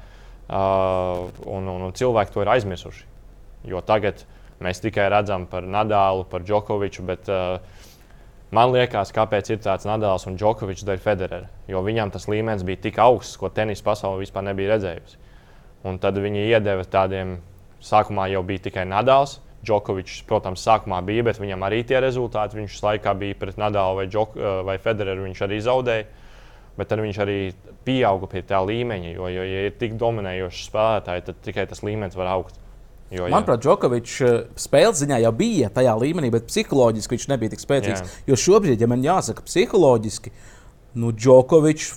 Un, un, un cilvēki to ir aizmirsuši. Jo tagad uh, Mēs tikai redzam par Nadālu, par Džokoviču, bet uh, man liekas, kāpēc ir tāds Nadāls un Džokovičs dēļ Federera. Jo viņam tas līmenis bija tik augsts, ko tenisa pasaule vispār nebija redzējusi. Un tad viņi iedeva tādiem, sākumā jau bija tikai Nadāls. Džokovičs, protams, sākumā bija, bet viņam arī tie rezultāti. Viņš laikā bija pret Nadālu vai, Džok, uh, vai Federeru, viņš arī zaudēja. Bet tad viņš arī pieauga pie tā līmeņa, jo, jo ja ir tik dominējošs spēlētāji, tad tikai tas līmenis var augt. Jo, jā. Manuprāt, Džokovičs eh, spēles ziņā jau bija tajā līmenī, bet psiholoģiski viņš nebija tik spēcīgs. Jā. Jo šobrīd, ja man jāsaka, psiholoģiski, nu, Džokovičs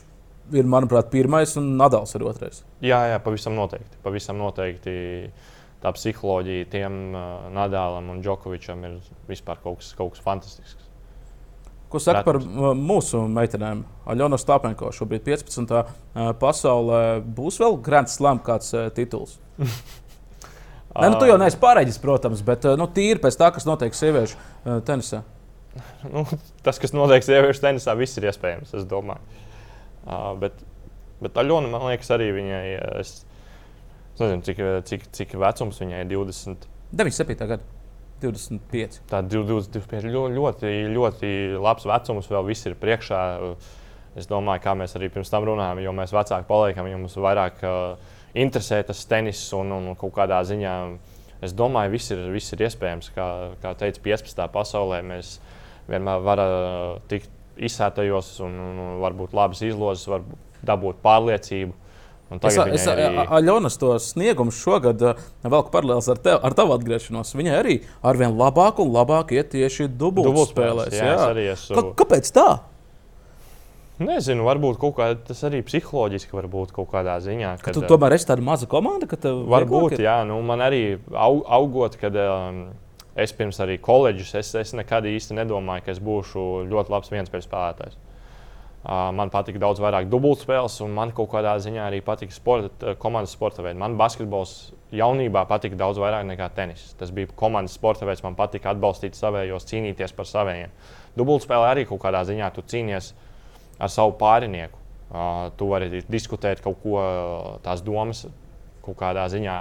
ir, manuprāt, pirmais un Nadals ir otrais. Jā, jā, pavisam noteikti. Pavisam noteikti tā psiholoģija tiem uh, Nadālam un Džokovičam ir vispār kaut kas, kaut kas fantastisks. Ko saka par mūsu meitenēm? Aļona Stāpenko šobrīd 15. pasaulē būs vēl Grand Slam kāds tituls. Ne, nu, tu jau neesi pārējis, protams, bet nu, tīri pēc tā, kas notiek sieviešu uh, tenisā. Nu, tas, kas notiek sieviešu tenisā, viss ir iespējams. Es domāju. Uh, bet, bet Aļona, man liekas, arī viņai. Es, es nezinu, cik, cik, cik vecums viņai ir 20. 97. gada. 25. Tā 25. Ļoti, ļoti, ļoti labs vecums, vēl viss ir priekšā. Es domāju, kā mēs arī pirms tam runājām, jo mēs vecāki paliekam, jo mums vairāk uh, interesē tas tenis un, un kaut kādā ziņā. Es domāju, viss ir, viss ir iespējams. Kā, kā teica, 15. pasaulē mēs vienmēr varam tikt izsētajos un, un varbūt labas izlozes, var dabūt pārliecību. Es, es arī... Aļonas to sniegumu šogad velku paralēlus ar, tev, ar tavu atgriešanos. Viņai arī arvien labāk un labāk iet tieši dubultspēlēs. Jā, jā. Esmu... Kāpēc tā? Nezinu, varbūt kā, tas arī psiholoģiski var būt kaut kādā ziņā. Kad, ka tu tomēr esi tāda maza komanda, ka tev varbūt, ir... jā, nu, man arī aug, augot, kad um, es pirms arī koledžas, es, es nekad īsti nedomāju, ka es būšu ļoti labs viens pēc spēlētājs. Man patīk daudz vairāk dubultspēles, un man kaut kādā ziņā arī patīk sporta, komandas sporta veidi. Man basketbols jaunībā patika daudz vairāk nekā tenis. Tas bija komandas sporta veids, man patika atbalstīt savējos, cīnīties par saviem. Dubultspēlē arī kaut kādā ziņā tu cīnies ar savu pārinieku. Tu vari diskutēt kaut ko, tās domas kaut kādā ziņā,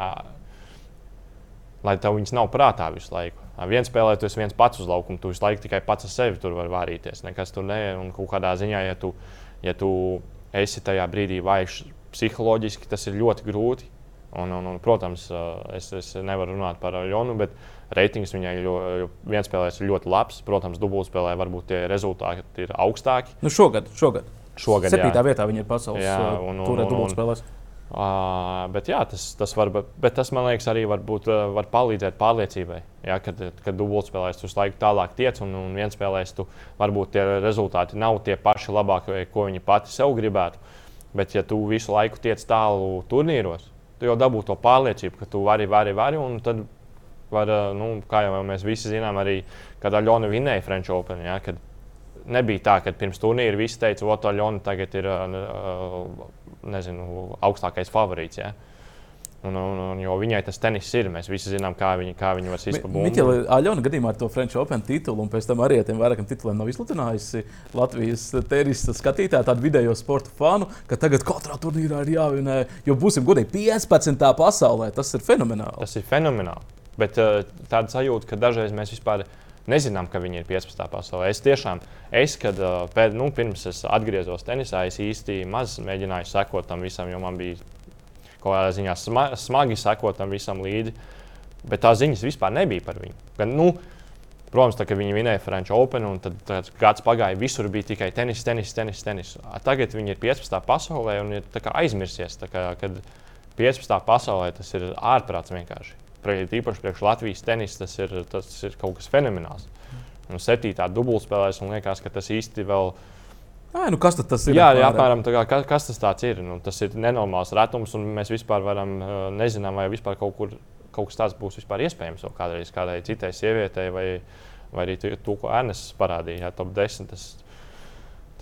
lai tev viņas nav prātā visu laiku. Viens spēlē, tu esi viens pats uz laukuma, tu visu laiku tikai pats ar sevi tur vari vārīties. Nekas tur nē, un kādā ziņā, ja tu, ja tu esi tajā brīdī vājš psiholoģiski, tas ir ļoti grūti. Un, un, un, protams, es, es nevaru runāt par Jonu, bet reitings viņai viens spēlēs ir ļoti labs. Protams, dubultspēlē varbūt tie rezultāti ir augstāki. Nu šogad, šogad. Šogad, Septītā jā. vietā viņa ir pasaules jā, un, un, turē dubultspēlēs. Uh, bet, jā, tas, tas, var, bet tas, man liekas, arī var, būt, var palīdzēt pārliecībai. Jā, kad kad dubultspēlēs tu laiku tālāk tiec, un, un viens spēlēs, tu varbūt tie rezultāti nav tie paši labākie, ko viņi pati sev gribētu. Bet, ja tu visu laiku tiec tālu turnīros, tu jau dabū to pārliecību, ka tu vari, vari, vari, un tad var, nu, kā jau mēs visi zinām, arī kad Aļona vinēja French Open. Ja, nebija tā, ka pirms turnīra visi teica, ka Aļona tagad ir nezinu, augstākais favorīts. Ja. Un, un, un, jo viņai tas tenis ir. Mēs visi zinām, kā viņi, kā viņi var izpildīt. Miķeli Aļona gadījumā ar to French Open titulu, un pēc tam arī ar tiem vairākiem tituliem nav izsludinājusi Latvijas tenisa skatītāju, tādu vidējo sporta fanu, ka tagad katrā turnīrā ir jāvinē. Jo būsim godīgi 15. pasaulē. Tas ir fenomenāli. Tas ir fenomenāli. Bet uh, tāda sajūta, ka dažreiz mēs vispār nezinām, ka viņi ir 15. pasaulē. Es tiešām, es, kad pēd, nu, pirms es atgriezos tenisā, es īsti maz mēģināju sekot tam visam, jo man bija kaut kādā ziņā sma smagi sekot tam visam līdzi. Bet tās ziņas vispār nebija par viņu. Gan, nu, Protams, tā, viņi vinēja French Open, un tad, tad gads pagāja, visur bija tikai tenis, tenis, tenis. tenis. Tagad viņi ir 15. pasaulē un ir aizmirsies. Kā, kad 15. pasaulē tas ir ārprāts vienkārši. Īpaši priekš Latvijas tenis tas ir, tas ir kaut kas fenomenāls. Un septītā dubultspēlēs, un liekas, ka tas īsti vēl. Ai, nu kas tas ir? Jā, jā apmēram tā kā, kas, kas tas ir. Nu, tas ir nenormāls retums, un mēs vispār varam, nezinām, vai vispār kaut kur kaut kas tāds būs iespējams vēl kādreiz kādai citai sievietei, vai, vai arī to, ko Ernsts parādīja, jā, top 10. Tas,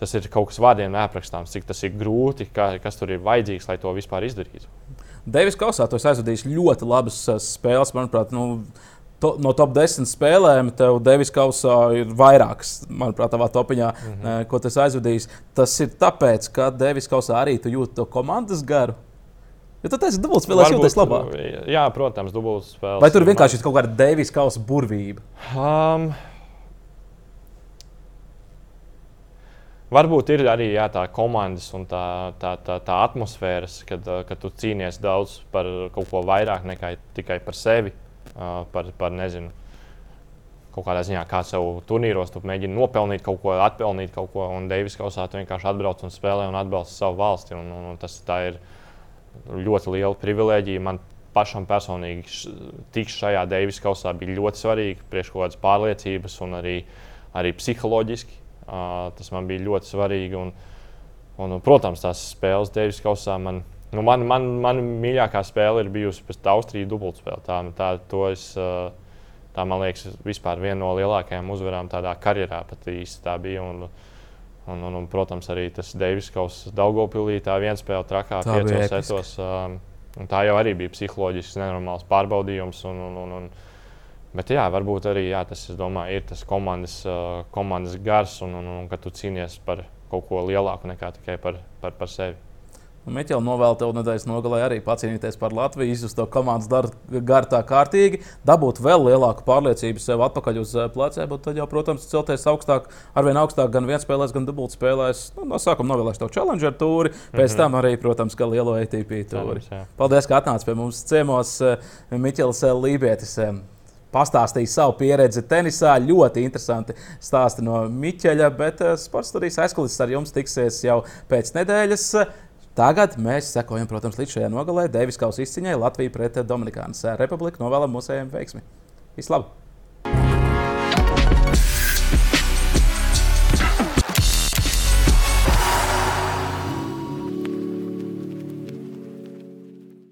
tas ir kaut kas vārdiem neaprakstāms, cik tas ir grūti, kā, kas tur ir vajadzīgs, lai to vispār izdarītu. Devis Kausā to aizvadījis ļoti labas uh, spēles, manuprāt. Nu, to, no top 10 spēlēm tev Devis Kausā ir vairākas, manuprāt, tavā topiņā, mm -hmm. ko tas aizvadījis. Tas ir tāpēc, ka Devis Kausā arī tu jūti to komandas garu. Jo tad tas ir dubultspēlē, jūties labāk. Jā, protams, dubultspēlē. Vai tur vienkārši ir kaut kāda Deivijas kausa burvība? Um, Varbūt ir arī jā, tā komandas un tā, tā, tā, tā atmosfēra, kad, kad tu cīnies daudz par kaut ko vairāk nekā tikai par sevi. Par, par nezinu, kaut kādā ziņā, kā sev turnīros, tu mēģini nopelnīt kaut ko, atpelnīt kaut ko. Un Deivijas kausā vienkārši atbrauc un spēlē un atbalsta savu valsti. Un, un, un tas ir ļoti liela privilēģija. Man pašam personīgi tikt šajā Deivijas kausā bija ļoti svarīgi, priekš kaut kādas pārliecības un arī, arī psiholoģiski. Tas man bija ļoti svarīgi. Un, un, protams, tās spēles Deivijas kausā man. Nu, man, man, man mīļākā spēle ir bijusi pēc Austrijas dubultspēle. Tā, tā, es, tā, man liekas, vispār viena no lielākajām uzvarām tādā karjerā pat īsti tā bija. Un, Un, un, un, protams, arī tas Deivis Kauss Daugopilī, tā viena spēle trakā, piecos setos. Um, tā jau arī bija psiholoģisks, nenormāls pārbaudījums. Un, un, un, un, bet jā, varbūt arī jā, tas domāju, ir tas komandas, komandas gars un, un, un ka tu cīnies par kaut ko lielāku nekā tikai par, par, par sevi. Meķeli novēl tev nedēļas nogalē arī pacīnīties par Latviju, izjust to komandas garu tā kārtīgi, dabūt vēl lielāku pārliecību sev atpakaļ uz pleciem, bet tad jau, protams, celties augstāk, arvien augstāk gan viens spēlēs, gan dubult spēlēs. Nu, no sākuma novēlēšu tev challenger tūri, pēc mm -hmm. tam arī, protams, ka lielo ATP tūri. Paldies, ka atnāci pie mums ciemos Miķels Lībietis pastāstīja savu pieredzi tenisā. Ļoti interesanti stāsti no Miķeļa, bet sports studijas aizkulisēs ar jums tiksies jau pēc nedēļas. Tagad mēs sekojam, protams, līdz šajā nogalē Deivis Kausa izciņai Latviju pret Dominikānas Republiku. Novēlam mūsējiem veiksmi! Vislabāk!